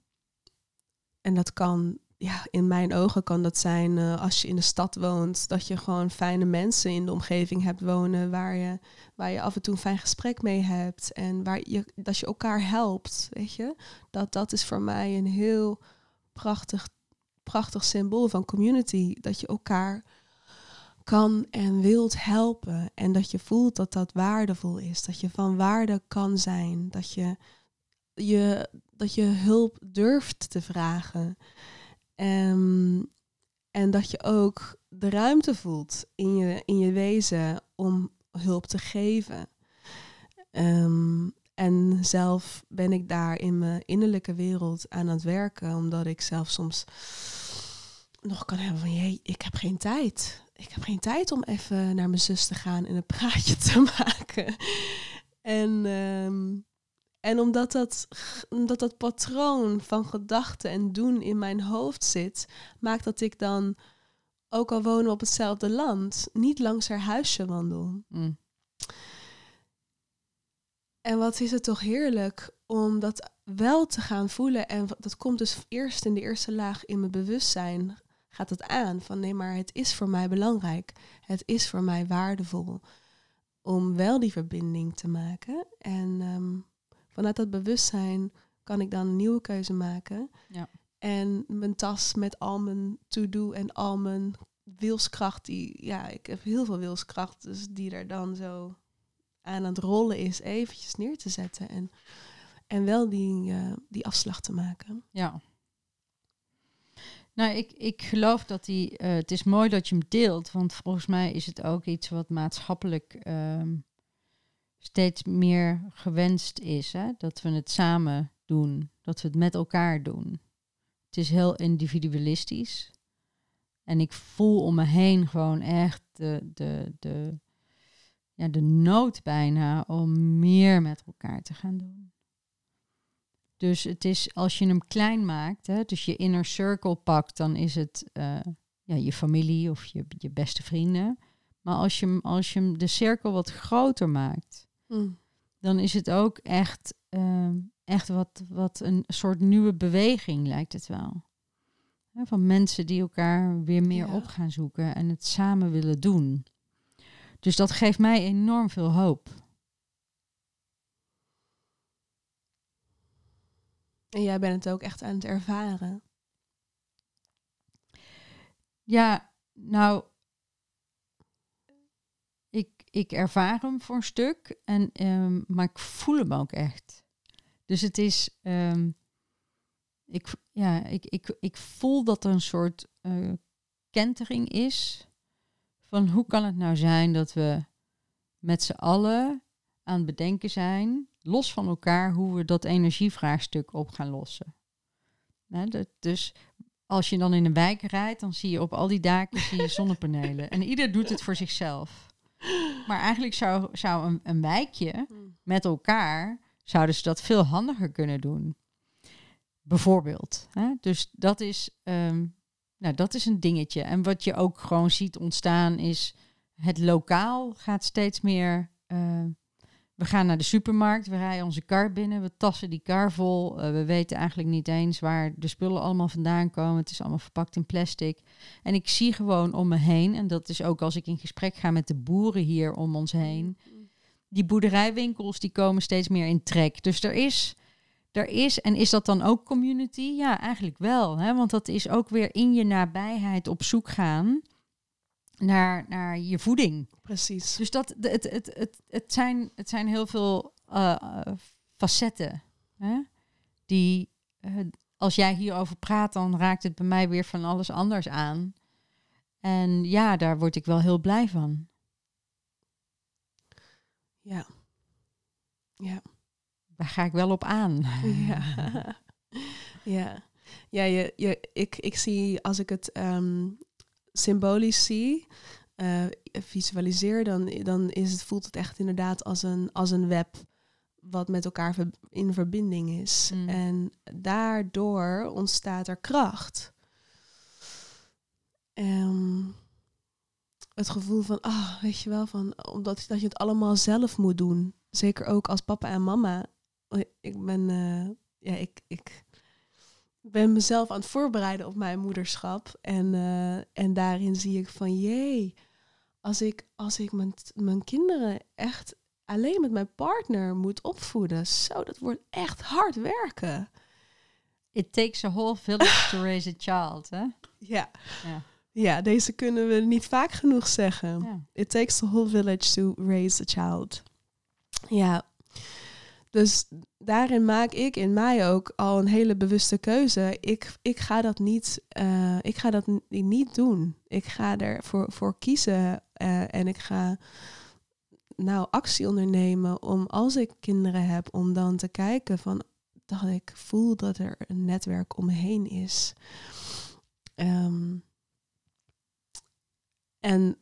en dat kan, ja, in mijn ogen kan dat zijn eh, als je in de stad woont, dat je gewoon fijne mensen in de omgeving hebt wonen, waar je, waar je af en toe een fijn gesprek mee hebt en waar je, dat je elkaar helpt, weet je. Dat, dat is voor mij een heel prachtig, prachtig symbool van community, dat je elkaar kan en wilt helpen en dat je voelt dat dat waardevol is, dat je van waarde kan zijn, dat je je, dat je hulp durft te vragen. Ehm, en dat je ook de ruimte voelt in je, in je wezen om hulp te geven. Ehm, En zelf ben ik daar in mijn innerlijke wereld aan het werken, omdat ik zelf soms nog kan hebben van, jee, ik heb geen tijd. Ik heb geen tijd om even naar mijn zus te gaan en een praatje te [laughs] maken. En, ehm, en omdat, dat, omdat dat patroon van gedachten en doen in mijn hoofd zit, maakt dat ik dan, ook al wonen op hetzelfde land, niet langs haar huisje wandel. Mm. En wat is het toch heerlijk om dat wel te gaan voelen. En dat komt dus eerst in de eerste laag in mijn bewustzijn. Gaat het aan van nee, maar het is voor mij belangrijk. Het is voor mij waardevol om wel die verbinding te maken. En ehm, vanuit dat bewustzijn kan ik dan een nieuwe keuze maken. Ja. En mijn tas met al mijn to-do en al mijn wilskracht, die, ja, ik heb heel veel wilskracht, dus die er dan zo aan het rollen is, eventjes neer te zetten en, en wel die, uh, die afslag te maken. Ja. Nou, ik, ik geloof dat die. Uh, het is mooi dat je hem deelt, want volgens mij is het ook iets wat maatschappelijk uh, steeds meer gewenst is. Hè? Dat we het samen doen, dat we het met elkaar doen. Het is heel individualistisch. En ik voel om me heen gewoon echt de, de, de, ja, de nood bijna om meer met elkaar te gaan doen. Dus het is als je hem klein maakt, hè, dus je inner circle pakt, dan is het uh, ja, je familie of je, je beste vrienden. Maar als je, als je de cirkel wat groter maakt, mm. dan is het ook echt, uh, echt wat, wat een soort nieuwe beweging, lijkt het wel. van mensen die elkaar weer meer Ja. op gaan zoeken en het samen willen doen. Dus dat geeft mij enorm veel hoop. En jij bent het ook echt aan het ervaren. Ja, nou, ik, ervaar hem voor een stuk, en, ehm, maar ik voel hem ook echt. Dus het is, ehm, ik, ja, ik, ik, ik voel dat er een soort eh, kentering is van hoe kan het nou zijn dat we met z'n allen aan het bedenken zijn, los van elkaar, hoe we dat energievraagstuk op gaan lossen. Dus als je dan in een wijk rijdt, dan zie je op al die daken zie je zonnepanelen. En ieder doet het voor zichzelf. Maar eigenlijk zou, zou een, een wijkje met elkaar, zouden ze dat veel handiger kunnen doen. Bijvoorbeeld. Hè? Dus dat is, ehm, nou, dat is een dingetje. En wat je ook gewoon ziet ontstaan is, het lokaal gaat steeds meer... eh, we gaan naar de supermarkt, we rijden onze kar binnen, we tassen die kar vol. Eh, we weten eigenlijk niet eens waar de spullen allemaal vandaan komen. Het is allemaal verpakt in plastic. En ik zie gewoon om me heen, en dat is ook als ik in gesprek ga met de boeren hier om ons heen. Die boerderijwinkels die komen steeds meer in trek. Dus er is, er is, en is dat dan ook community? Ja, eigenlijk wel. Hè? Want dat is ook weer in je nabijheid op zoek gaan naar, naar je voeding. Precies. Dus dat, het, het, het, het, zijn, het zijn heel veel eh, eh, facetten. Hè? Die, eh, als jij hierover praat, dan raakt het bij mij weer van alles anders aan. En ja, daar word ik wel heel blij van. Ja. Ja. Daar ga ik wel op aan. Ja. [laughs] ja. Ja, je, je, ik, ik zie als ik het ehm, symbolisch zie, eh, visualiseer, dan, dan is het, voelt het echt inderdaad als een, als een web wat met elkaar in verbinding is. Mm. En daardoor ontstaat er kracht. Ehm, het gevoel van, ah, weet je wel, van, omdat dat je het allemaal zelf moet doen. Zeker ook als papa en mama. Ik ben, eh, ja, ik, ik ben mezelf aan het voorbereiden op mijn moederschap. En, eh, en daarin zie ik van, jee, als ik, als ik mijn, mijn kinderen echt alleen met mijn partner moet opvoeden, zo, dat wordt echt hard werken. It takes a whole village to raise a child. Hè? Ja. Ja. Ja, deze kunnen we niet vaak genoeg zeggen. Ja. It takes a whole village to raise a child. Ja. Dus daarin maak ik in mij ook al een hele bewuste keuze. Ik, ik ga dat niet, eh, ik ga dat niet doen. Ik ga ervoor voor kiezen eh, en ik ga nou actie ondernemen om als ik kinderen heb, om dan te kijken van dat ik voel dat er een netwerk om me heen is. Ehm, en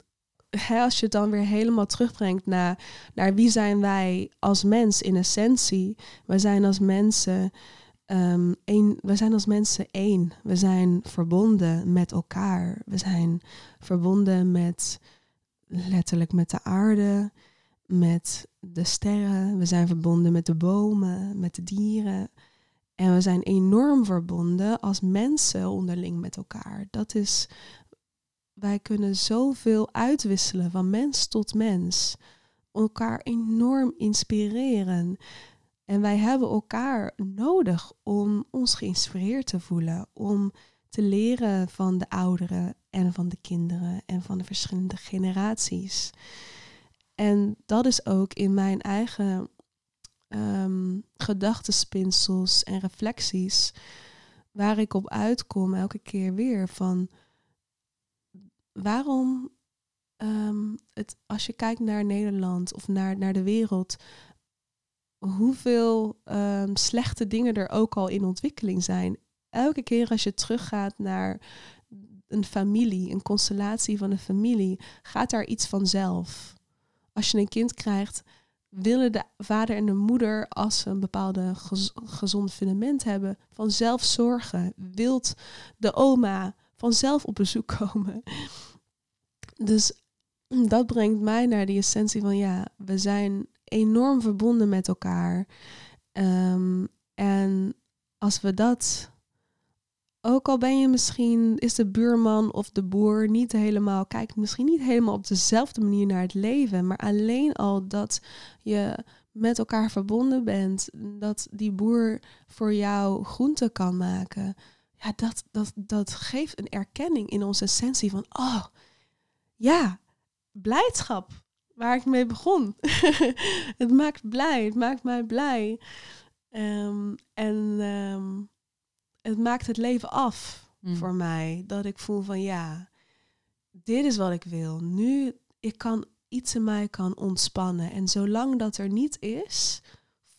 als je het dan weer helemaal terugbrengt naar, naar wie zijn wij als mens in essentie. We zijn als mensen um, we zijn als mensen één. We zijn verbonden met elkaar. We zijn verbonden met letterlijk met de aarde, met de sterren. We zijn verbonden met de bomen, met de dieren. En we zijn enorm verbonden als mensen onderling met elkaar. Dat is wij kunnen zoveel uitwisselen van mens tot mens. Elkaar enorm inspireren. En wij hebben elkaar nodig om ons geïnspireerd te voelen. Om te leren van de ouderen en van de kinderen en van de verschillende generaties. En dat is ook in mijn eigen um, gedachtenspinsels en reflecties waar ik op uitkom elke keer weer van waarom, um, het, als je kijkt naar Nederland of naar, naar de wereld, hoeveel um, slechte dingen er ook al in ontwikkeling zijn. Elke keer als je teruggaat naar een familie, een constellatie van een familie, gaat daar iets vanzelf. Als je een kind krijgt, willen de vader en de moeder, als ze een bepaalde gezond fundament hebben, vanzelf zorgen. Wilt de oma vanzelf op bezoek komen. Dus dat brengt mij naar die essentie van ja, we zijn enorm verbonden met elkaar. Um, en als we dat, ook al ben je misschien, is de buurman of de boer niet helemaal, kijkt misschien niet helemaal op dezelfde manier naar het leven, maar alleen al dat je met elkaar verbonden bent, dat die boer voor jou groente kan maken, ja, dat, dat, dat geeft een erkenning in onze essentie van, oh, ja, blijdschap. Waar ik mee begon. [laughs] het maakt blij, het maakt mij blij. Ehm, en ehm, het maakt het leven af mm. voor mij. Dat ik voel van ja, dit is wat ik wil. Nu, ik kan iets in mij kan ontspannen. En zolang dat er niet is,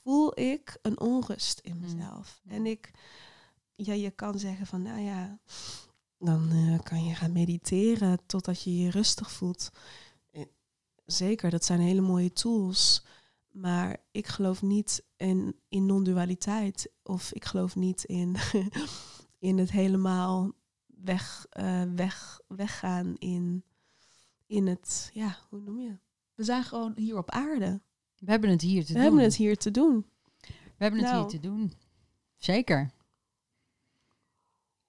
voel ik een onrust in mm. mezelf. En ik, ja, je kan zeggen van nou ja, dan uh, kan je gaan mediteren totdat je je rustig voelt. Eh, zeker, dat zijn hele mooie tools. Maar ik geloof niet in, in non-dualiteit. Of ik geloof niet in, [laughs] in het helemaal weg, uh, weg, weggaan in, in het, ja, hoe noem je? We zijn gewoon hier op aarde. We hebben het hier te We doen. We hebben het hier te doen. We hebben het hier nou. te doen. Zeker.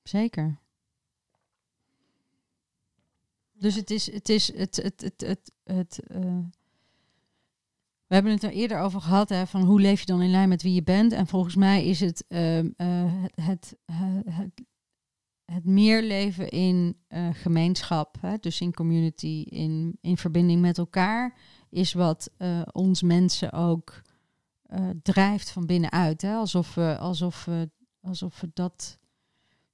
Zeker. Dus het is het, is het, het, het, het, het uh, we hebben het er eerder over gehad, hè, van hoe leef je dan in lijn met wie je bent. En volgens mij is het uh, uh, het, het, het, het, meer leven in gemeenschap, hè, dus in community, in, in verbinding met elkaar, is wat ons mensen ook drijft van binnenuit. Hè, alsof, we, alsof, we, alsof we dat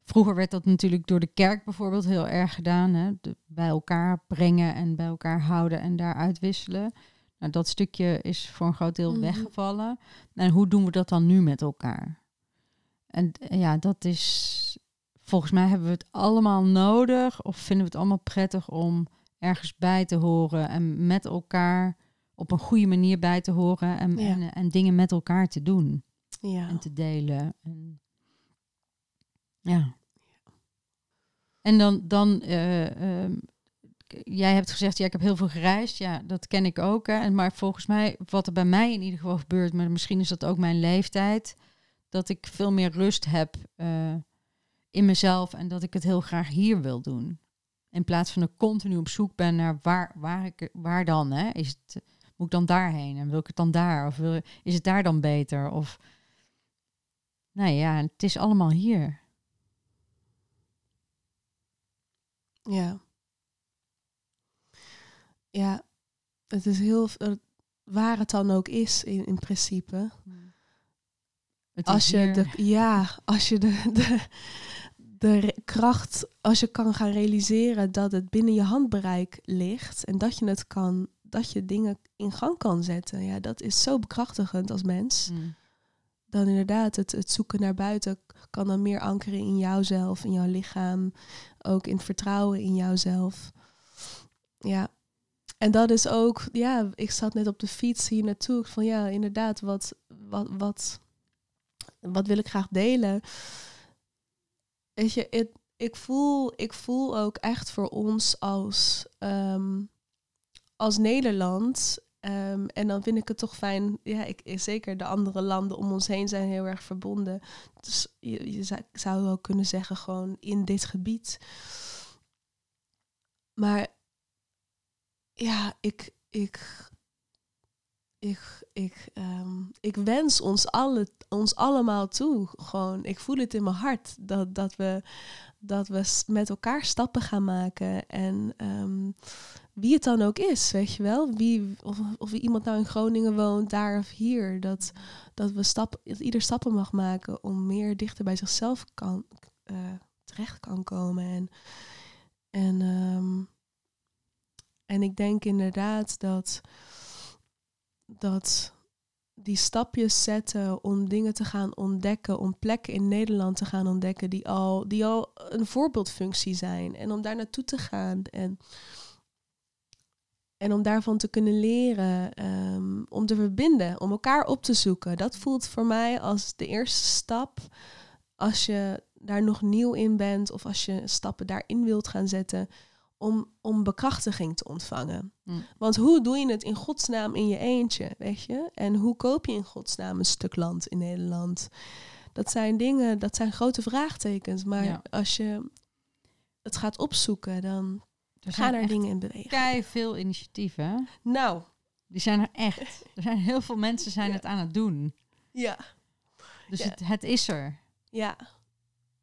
Vroeger werd dat natuurlijk door de kerk bijvoorbeeld heel erg gedaan. Hè? bij elkaar brengen en bij elkaar houden en daar uitwisselen. Nou, dat stukje is voor een groot deel mhm. weggevallen. En hoe doen we dat dan nu met elkaar? En ja, dat is. Volgens mij hebben we het allemaal nodig. Of vinden we het allemaal prettig om ergens bij te horen. En met elkaar op een goede manier bij te horen. En, en, en, dingen met elkaar te doen. Ja. En te delen. En ja. En dan, dan uh, jij hebt gezegd, ja, ik heb heel veel gereisd. Ja, dat ken ik ook. Hè. Maar volgens mij, wat er bij mij in ieder geval gebeurt, maar misschien is dat ook mijn leeftijd, dat ik veel meer rust heb uh, in mezelf en dat ik het heel graag hier wil doen. In plaats van dat ik continu op zoek ben naar waar, waar, ik, waar dan? Hè? Is het, moet ik dan daarheen en wil ik het dan daar? Of wil, is het daar dan beter? Of, nou ja, het is allemaal hier. Ja. Ja, het is heel waar het dan ook is in, in principe. Als je de, ja, als je de, de, de kracht, als je kan gaan realiseren dat het binnen je handbereik ligt en dat je het kan dat je dingen in gang kan zetten. Ja, dat is zo bekrachtigend als mens. Mm. Dan inderdaad, het, het zoeken naar buiten kan dan meer ankeren in jouzelf, in jouw lichaam. Ook in vertrouwen in jouzelf. Ja. En dat is ook, ja, ik zat net op de fiets hier naartoe. Van ja, inderdaad, wat, wat, wat, wat wil ik graag delen? Weet je, ik, voel, ik voel ook echt voor ons als, ehm, als Nederland. Ehm, en dan vind ik het toch fijn. Ja, ik, zeker de andere landen om ons heen zijn heel erg verbonden. Dus je, je zou, wel kunnen zeggen, gewoon in dit gebied. Maar ja, ik, ik, ik, ik, ehm, ik wens ons, alle, ons allemaal toe. Gewoon, ik voel het in mijn hart dat, dat, we, dat we met elkaar stappen gaan maken. En ehm, wie het dan ook is, weet je wel. Wie, of, of iemand nou in Groningen woont, daar of hier. Dat, dat, we stap, dat ieder stappen mag maken om meer dichter bij zichzelf kan, eh, terecht kan komen. En, en, ehm, en ik denk inderdaad dat, dat die stapjes zetten om dingen te gaan ontdekken, om plekken in Nederland te gaan ontdekken die al, die al een voorbeeldfunctie zijn. En om daar naartoe te gaan en, en om daarvan te kunnen leren, ehm, om te verbinden, om elkaar op te zoeken. Dat voelt voor mij als de eerste stap als je daar nog nieuw in bent of als je stappen daarin wilt gaan zetten om, om bekrachtiging te ontvangen. Mm. Want hoe doe je het in godsnaam in je eentje, weet je? En hoe koop je in godsnaam een stuk land in Nederland? Dat zijn dingen, dat zijn grote vraagtekens. Maar Ja. als je het gaat opzoeken, dan Er gaan er dingen in bewegen. kei veel initiatieven. Nou, Die zijn er echt. Er zijn heel veel mensen zijn Ja. het aan het doen. ja, Dus Ja. het, het is er. ja.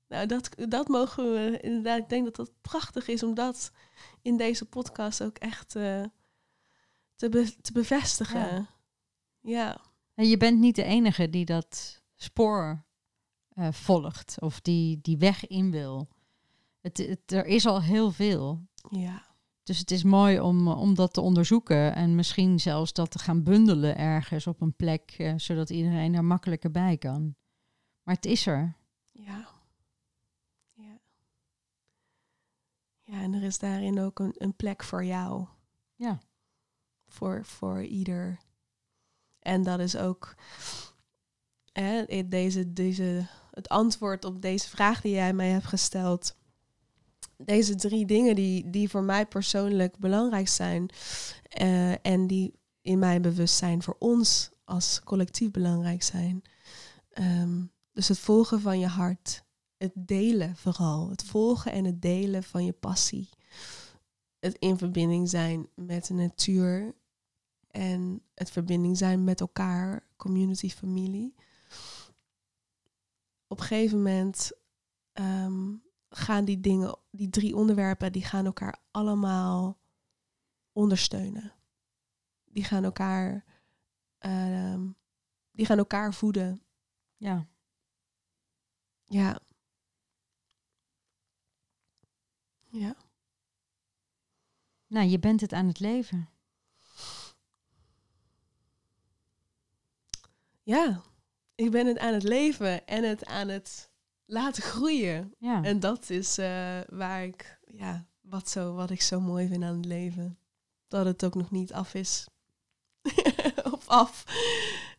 Nou, dat, dat mogen we inderdaad. Ik denk dat dat prachtig is om dat in deze podcast ook echt eh, te, be- te bevestigen. Ja. ja. En je bent niet de enige die dat spoor eh, volgt of die die weg in wil. Het, het, er is al heel veel. Ja. Dus het is mooi om, eh, om dat te onderzoeken en misschien zelfs dat te gaan bundelen ergens op een plek, eh, zodat iedereen er makkelijker bij kan. Maar het is er. Ja. Ja. Ja, en er is daarin ook een, een plek voor jou. Ja. Voor, voor ieder. En dat is ook hè, deze, deze, het antwoord op deze vraag die jij mij hebt gesteld. Deze drie dingen die, die voor mij persoonlijk belangrijk zijn. eh, en die in mijn bewustzijn voor ons als collectief belangrijk zijn. Ehm, dus het volgen van je hart. Het delen vooral. Het volgen en het delen van je passie. Het in verbinding zijn met de natuur. En het verbinding zijn met elkaar, community, familie. Op een gegeven moment ehm, gaan die dingen, die drie onderwerpen, die gaan elkaar allemaal ondersteunen. Die gaan elkaar, ehm, die gaan elkaar voeden. Ja. Ja. Ja. Nou, je bent het aan het leven. Ja. Ik ben het aan het leven en het aan het laten groeien. Ja. En dat is eh, waar ik, ja, wat, zo, wat ik zo mooi vind aan het leven. Dat het ook nog niet af is. [laughs] of af.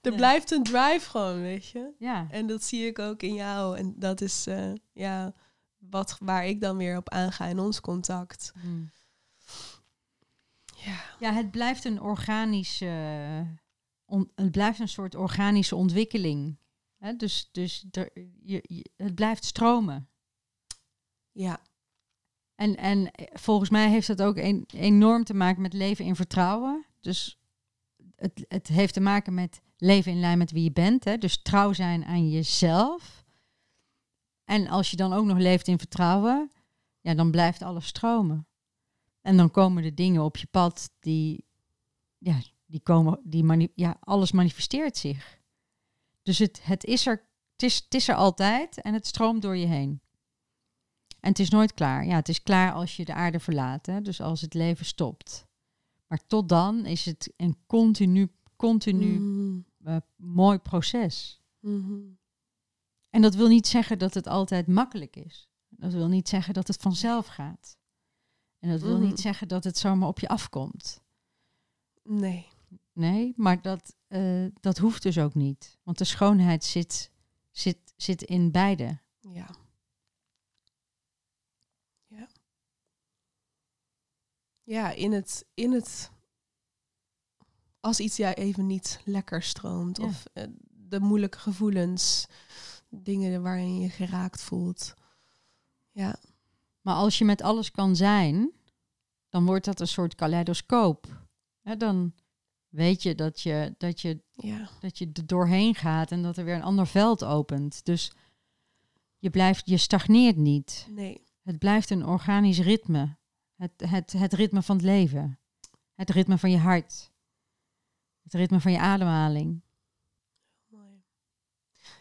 Er Ja. blijft een drive gewoon, weet je. ja. En dat zie ik ook in jou. En dat is eh, ja, wat, waar ik dan weer op aanga in ons contact. Hmm. Ja. Ja, het blijft een organische, on- het blijft een soort organische ontwikkeling. Dus, dus er, je, je- het blijft stromen. Ja. En, en volgens mij heeft dat ook een, enorm te maken met leven in vertrouwen. Dus het, het heeft te maken met leven in lijn met wie je bent. Hè? Dus trouw zijn aan jezelf. En als je dan ook nog leeft in vertrouwen, ja, dan blijft alles stromen. En dan komen de dingen op je pad die, ja, die komen, die mani ja, alles manifesteert zich. Dus het, het, is er, het, is, het is er altijd en het stroomt door je heen. En het is nooit klaar. Ja, het is klaar als je de aarde verlaat. Hè? Dus als het leven stopt. Maar tot dan is het een continu, continu Mhm. eh, mooi proces. Mhm. En dat wil niet zeggen dat het altijd makkelijk is. Dat wil niet zeggen dat het vanzelf gaat. En dat wil Mhm. niet zeggen dat het zomaar op je afkomt. Nee. Nee, maar dat, eh, dat hoeft dus ook niet. Want de schoonheid zit, zit, zit in beide. Ja. Ja. Ja, in het, in het. Als iets ja even niet lekker stroomt. Ja. Of eh, de moeilijke gevoelens. Dingen waarin je geraakt voelt. Ja. Maar als je met alles kan zijn, dan wordt dat een soort kaleidoscoop. Dan weet je dat je, dat, je, Ja. dat je er doorheen gaat en dat er weer een ander veld opent. Dus je, blijft, je stagneert niet. Nee. Het blijft een organisch ritme. Het, het, het ritme van het leven. Het ritme van je hart. Het ritme van je ademhaling. Mooi.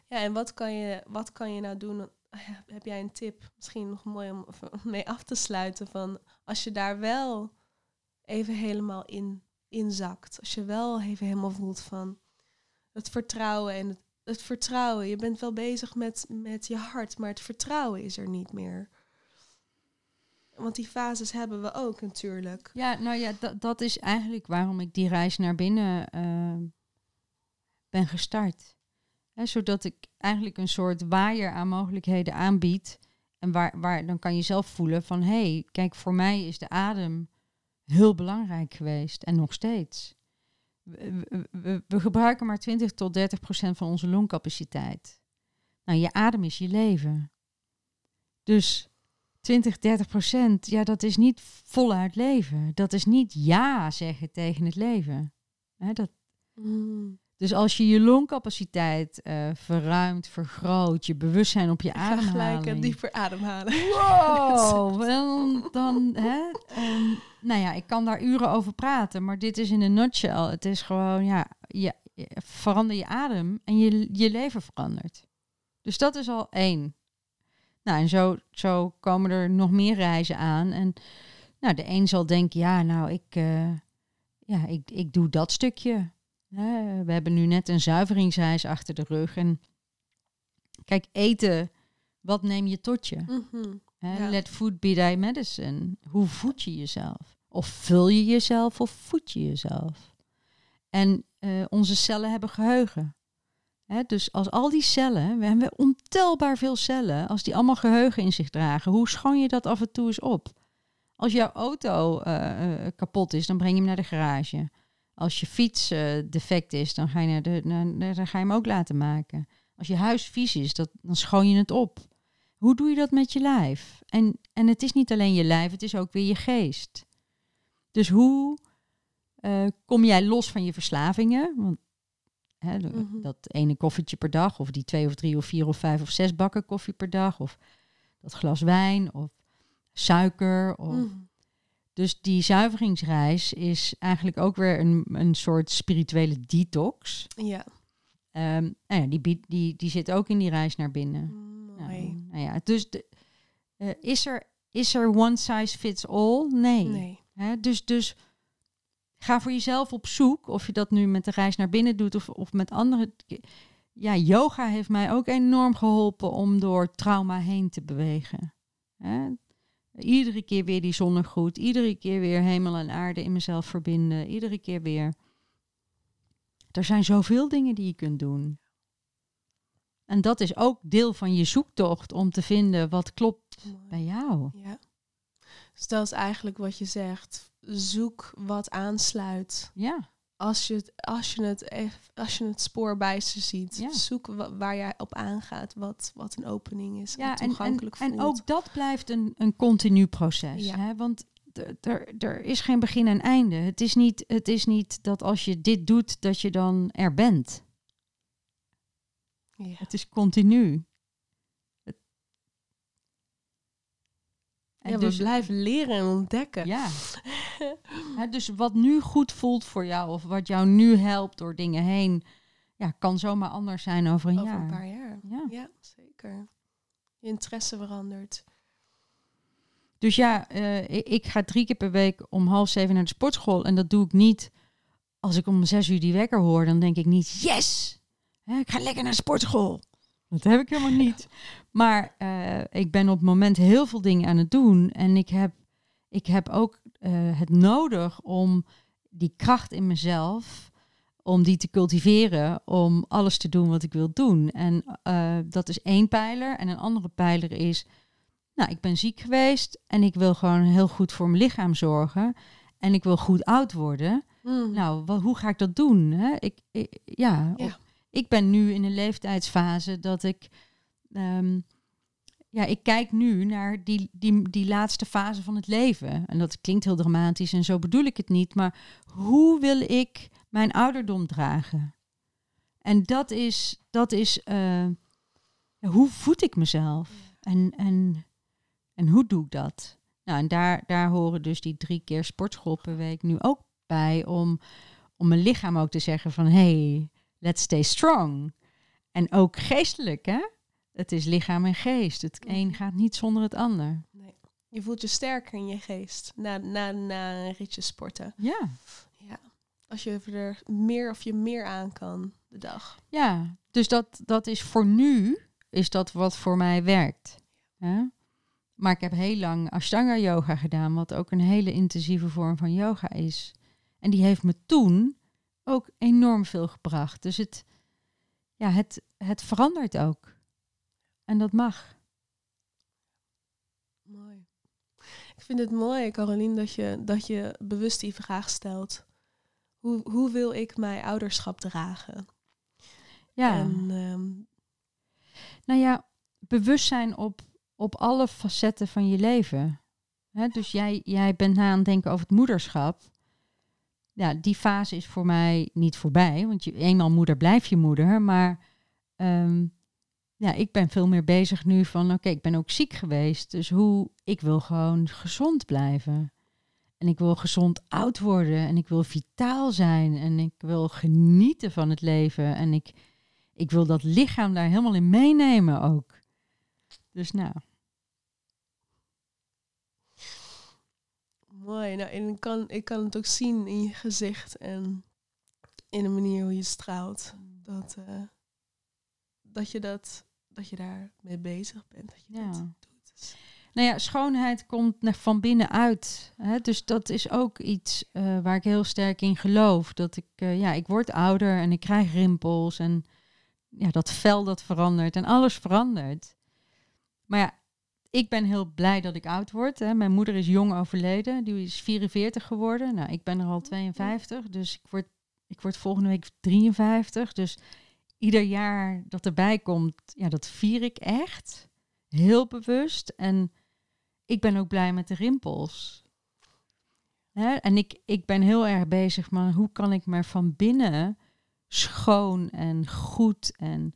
Ja, en wat kan je, wat kan je nou doen? Heb jij een tip? Misschien nog mooi om even mee af te sluiten. Van als je daar wel even helemaal in, in zakt. Als je wel even helemaal voelt van het vertrouwen en het, het vertrouwen. Je bent wel bezig met, met je hart, maar het vertrouwen is er niet meer. Want die fases hebben we ook natuurlijk. Ja, nou ja, dat, is eigenlijk waarom ik die reis naar binnen eh, ben gestart. Zodat ik eigenlijk een soort waaier aan mogelijkheden aanbied. En waar, waar dan kan je zelf voelen van hé, hey, kijk, voor mij is de adem heel belangrijk geweest en nog steeds. We, we- gebruiken maar 20 tot 30 procent van onze longcapaciteit. Nou, je adem is je leven. Dus 20, 30 procent, ja, dat is niet voluit leven. Dat is niet ja zeggen tegen het leven. Hè, dat, Mm. Dus als je je longcapaciteit eh, verruimt, vergroot, je bewustzijn op je Ik gelijk ademhaling. eh, dieper ademhalen. Wow, [laughs] dan, dan hè, ehm, nou ja, ik kan daar uren over praten, maar dit is in een nutshell. Het is gewoon, ja, je, je- verander je adem en je, je leven verandert. Dus dat is al één. Nou, en zo, zo komen er nog meer reizen aan. En nou, de een zal denken, ja, nou, ik, eh, ja, ik, ik doe dat stukje. We hebben nu net een zuiveringsreis achter de rug. En kijk, eten, wat neem je tot je? Mhm. Ja. Let food be thy medicine. Hoe voed je jezelf? Of vul je jezelf of voed je jezelf? En eh, onze cellen hebben geheugen. Hè, dus als al die cellen, we hebben ontelbaar veel cellen, als die allemaal geheugen in zich dragen, hoe schoon je dat af en toe eens op? Als jouw auto eh, eh, kapot is, dan breng je hem naar de garage. Als je fiets eh, defect is, dan ga, je naar de, naar, naar- dan ga je hem ook laten maken. Als je huis vies is, dat, dan schoon je het op. Hoe doe je dat met je lijf? En, en het is niet alleen je lijf, het is ook weer je geest. Dus hoe eh, kom jij los van je verslavingen? Want hè, Mhm. dat ene koffietje per dag, of die twee of drie of vier of vijf of zes bakken koffie per dag, of dat glas wijn, of suiker. Of... Mhm. Dus die zuiveringsreis is eigenlijk ook weer een, een soort spirituele detox. Ja. Ehm, nou ja, die, die, die zit ook in die reis naar binnen. Mooi. Nou, nou ja, dus de, eh, is, er, is er one size fits all? Nee. Nee. Dus, dus ga voor jezelf op zoek, of je dat nu met de reis naar binnen doet of, of met anderen. Ja, yoga heeft mij ook enorm geholpen om door trauma heen te bewegen. Hè? Iedere keer weer die zonnegroet, iedere keer weer hemel en aarde in mezelf verbinden, iedere keer weer. Er zijn zoveel dingen die je kunt doen. En dat is ook deel van je zoektocht om te vinden wat klopt Mooi. bij jou. Ja. Dus dat is eigenlijk wat je zegt. Zoek wat aansluit. Ja, Als je het, als je het, als je het spoor bij ze ziet. Ja. Zoek wa- waar jij op aangaat. Wat, wat een opening is. ja en en, en, toegankelijk en voelt. ook dat blijft een, een continu proces. Ja. Hè? Want er er is geen begin en einde. Het is, niet, het is niet dat als je dit doet, dat je dan er bent. Ja. Het is continu. En Ja, dus, we blijven leren en ontdekken. Ja. [laughs] Dus wat nu goed voelt voor jou, of wat jou nu helpt door dingen heen, ja, kan zomaar anders zijn over een Over jaar. een paar jaar. Ja. Ja, zeker. Je interesse verandert. Dus ja, eh, ik, ik ga drie keer per week om half zeven naar de sportschool. En dat doe ik niet als ik om zes uur die wekker hoor. Dan denk ik niet, yes, ik ga lekker naar de sportschool. Dat heb ik helemaal niet. Maar eh, ik ben op het moment heel veel dingen aan het doen. En ik heb, ik heb ook eh, het nodig om die kracht in mezelf, om die te cultiveren, om alles te doen wat ik wil doen. En eh, dat is één pijler. En een andere pijler is, nou, ik ben ziek geweest en ik wil gewoon heel goed voor mijn lichaam zorgen. En ik wil goed oud worden. Mm. Nou, wat, hoe ga ik dat doen? Hè? Ik, ik- ja, Ja. op- ik ben nu in een leeftijdsfase dat ik. ehm, ja, ik kijk nu naar die, die, die laatste fase van het leven. En dat klinkt heel dramatisch en zo bedoel ik het niet. Maar hoe wil ik mijn ouderdom dragen? En dat is, dat is eh, hoe voed ik mezelf? En, en, en hoe doe ik dat? Nou, en daar, daar horen dus die drie keer sportschool per week nu ook bij om, om mijn lichaam ook te zeggen van hey, let's stay strong. En ook geestelijk, hè? Het is lichaam en geest. Het een gaat niet zonder het ander. Je voelt je sterker in je geest na, na, na een ritje sporten. Ja, Ja. Als je er meer of je meer aan kan de dag. ja. Dus dat, dat is voor nu, is dat wat voor mij werkt. Hè? Maar ik heb heel lang Ashtanga yoga gedaan, wat ook een hele intensieve vorm van yoga is. En die heeft me toen ook enorm veel gebracht. Dus het, ja, het, het verandert ook. En dat mag. Mooi. Ik vind het mooi, Carolien, dat je, dat je bewust die vraag stelt. Hoe, hoe wil ik mijn ouderschap dragen? Ja, En, ehm, nou ja, bewustzijn op, op alle facetten van je leven. Dus jij, jij bent na aan het denken over het moederschap. Ja, die fase is voor mij niet voorbij. Want je, eenmaal moeder blijf je moeder. Maar ehm, ja, ik ben veel meer bezig nu van... Oké, ik ben ook ziek geweest. Dus hoe... Ik wil gewoon gezond blijven. En ik wil gezond oud worden. En ik wil vitaal zijn. En ik wil genieten van het leven. En ik, ik wil dat lichaam daar helemaal in meenemen ook. Dus nou, mooi. Nou, en ik kan, ik kan het ook zien in je gezicht en in de manier hoe je straalt. Dat, eh, dat, je, dat, dat je daar mee bezig bent. Dat je Ja. dat doet. Dus- Nou ja, schoonheid komt van binnenuit. Hè? Dus dat is ook iets eh, waar ik heel sterk in geloof. Dat ik, eh, ja, ik word ouder en ik krijg rimpels en ja, dat vel dat verandert en alles verandert. Maar ja, ik ben heel blij dat ik oud word. Hè? Mijn moeder is jong overleden, die is 44 geworden. Nou, ik ben er al 52, dus ik word, ik word volgende week 53. Dus ieder jaar dat erbij komt, ja, dat vier ik echt. Heel bewust. En ik ben ook blij met de rimpels. Hè? En ik, ik ben heel erg bezig, maar hoe kan ik me van binnen schoon en goed en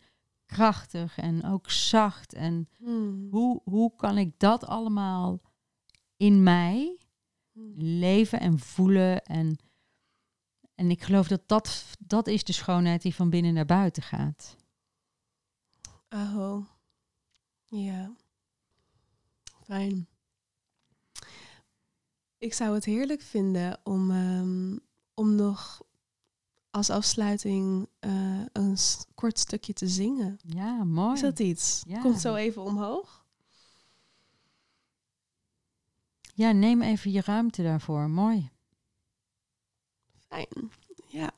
krachtig en ook zacht en Hmm. hoe, hoe kan ik dat allemaal in mij Hmm. leven en voelen en en ik geloof dat dat, dat is de schoonheid die van binnen naar buiten gaat. Aho. Ja. Fijn. Ik zou het heerlijk vinden om, ehm, om nog als afsluiting eh, een kort stukje te zingen. Ja, mooi. Is dat iets? Ja. Komt zo even omhoog. Ja, neem even je ruimte daarvoor. Mooi. Fijn. Ja.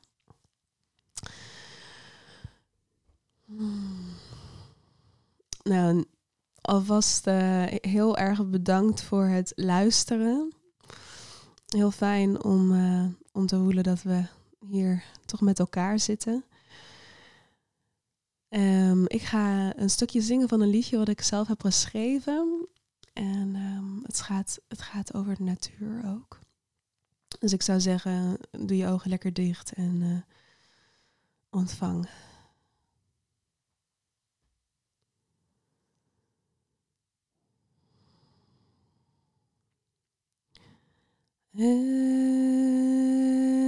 Hmm. Nou, alvast eh, heel erg bedankt voor het luisteren. Heel fijn om, eh, om te voelen dat we hier toch met elkaar zitten. Ehm, ik ga een stukje zingen van een liedje wat ik zelf heb geschreven. En ehm, het, gaat, het gaat over de natuur ook. Dus ik zou zeggen, doe je ogen lekker dicht en eh, ontvang. Een.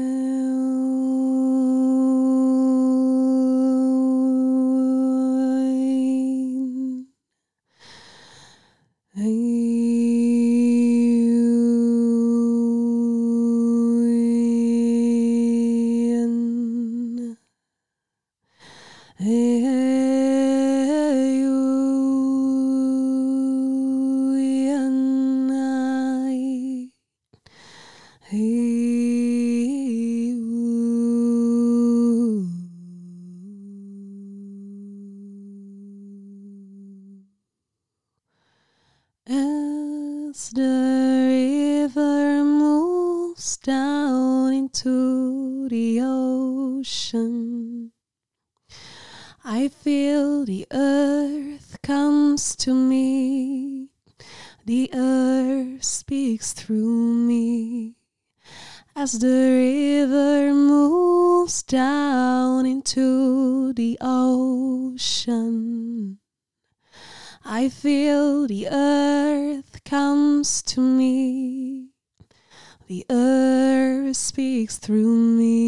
As the river moves down into the ocean. I feel the earth comes to me. The earth speaks through me.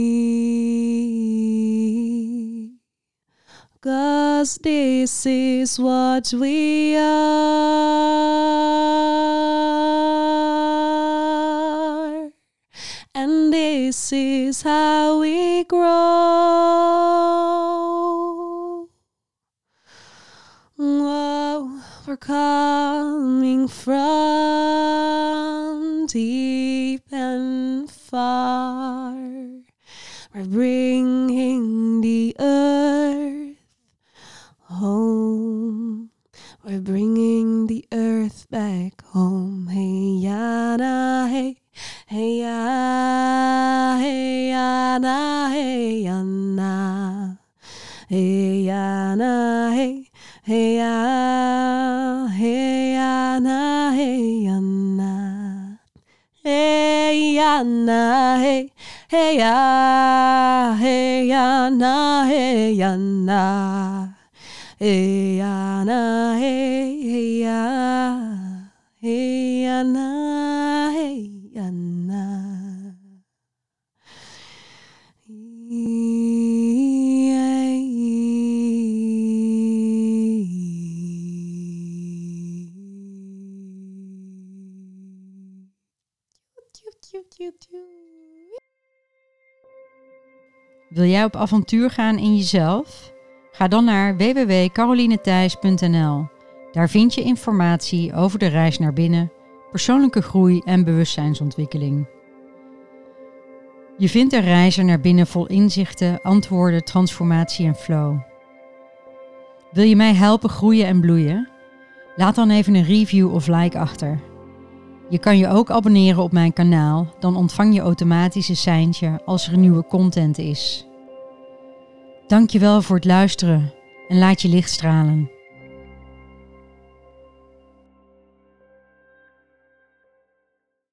Cause this is what we are. And this is how we grow. Whoa, we're coming from deep and far. We're bringing the earth home. We're bringing the earth back home. Hey, yana, hey, hey, ya, hey, yana, hey, yana. Hey, yana, hey, hey, ya, hey, yana, hey, yana. Hey, yana, hey, hey, ya, hey, yana, hey, yana. Hey, yana, hey, hey, ya, hey, yana, hey, Wil jij op avontuur gaan in jezelf? Ga dan naar www.carolinethijs.nl. Daar vind je informatie over de reis naar binnen, persoonlijke groei en bewustzijnsontwikkeling. Je vindt een reizen naar binnen vol inzichten, antwoorden, transformatie en flow. Wil je mij helpen groeien en bloeien? Laat dan even een review of like achter. Je kan je ook abonneren op mijn kanaal, dan ontvang je automatisch een seintje als er nieuwe content is. Dankjewel voor het luisteren en laat je licht stralen.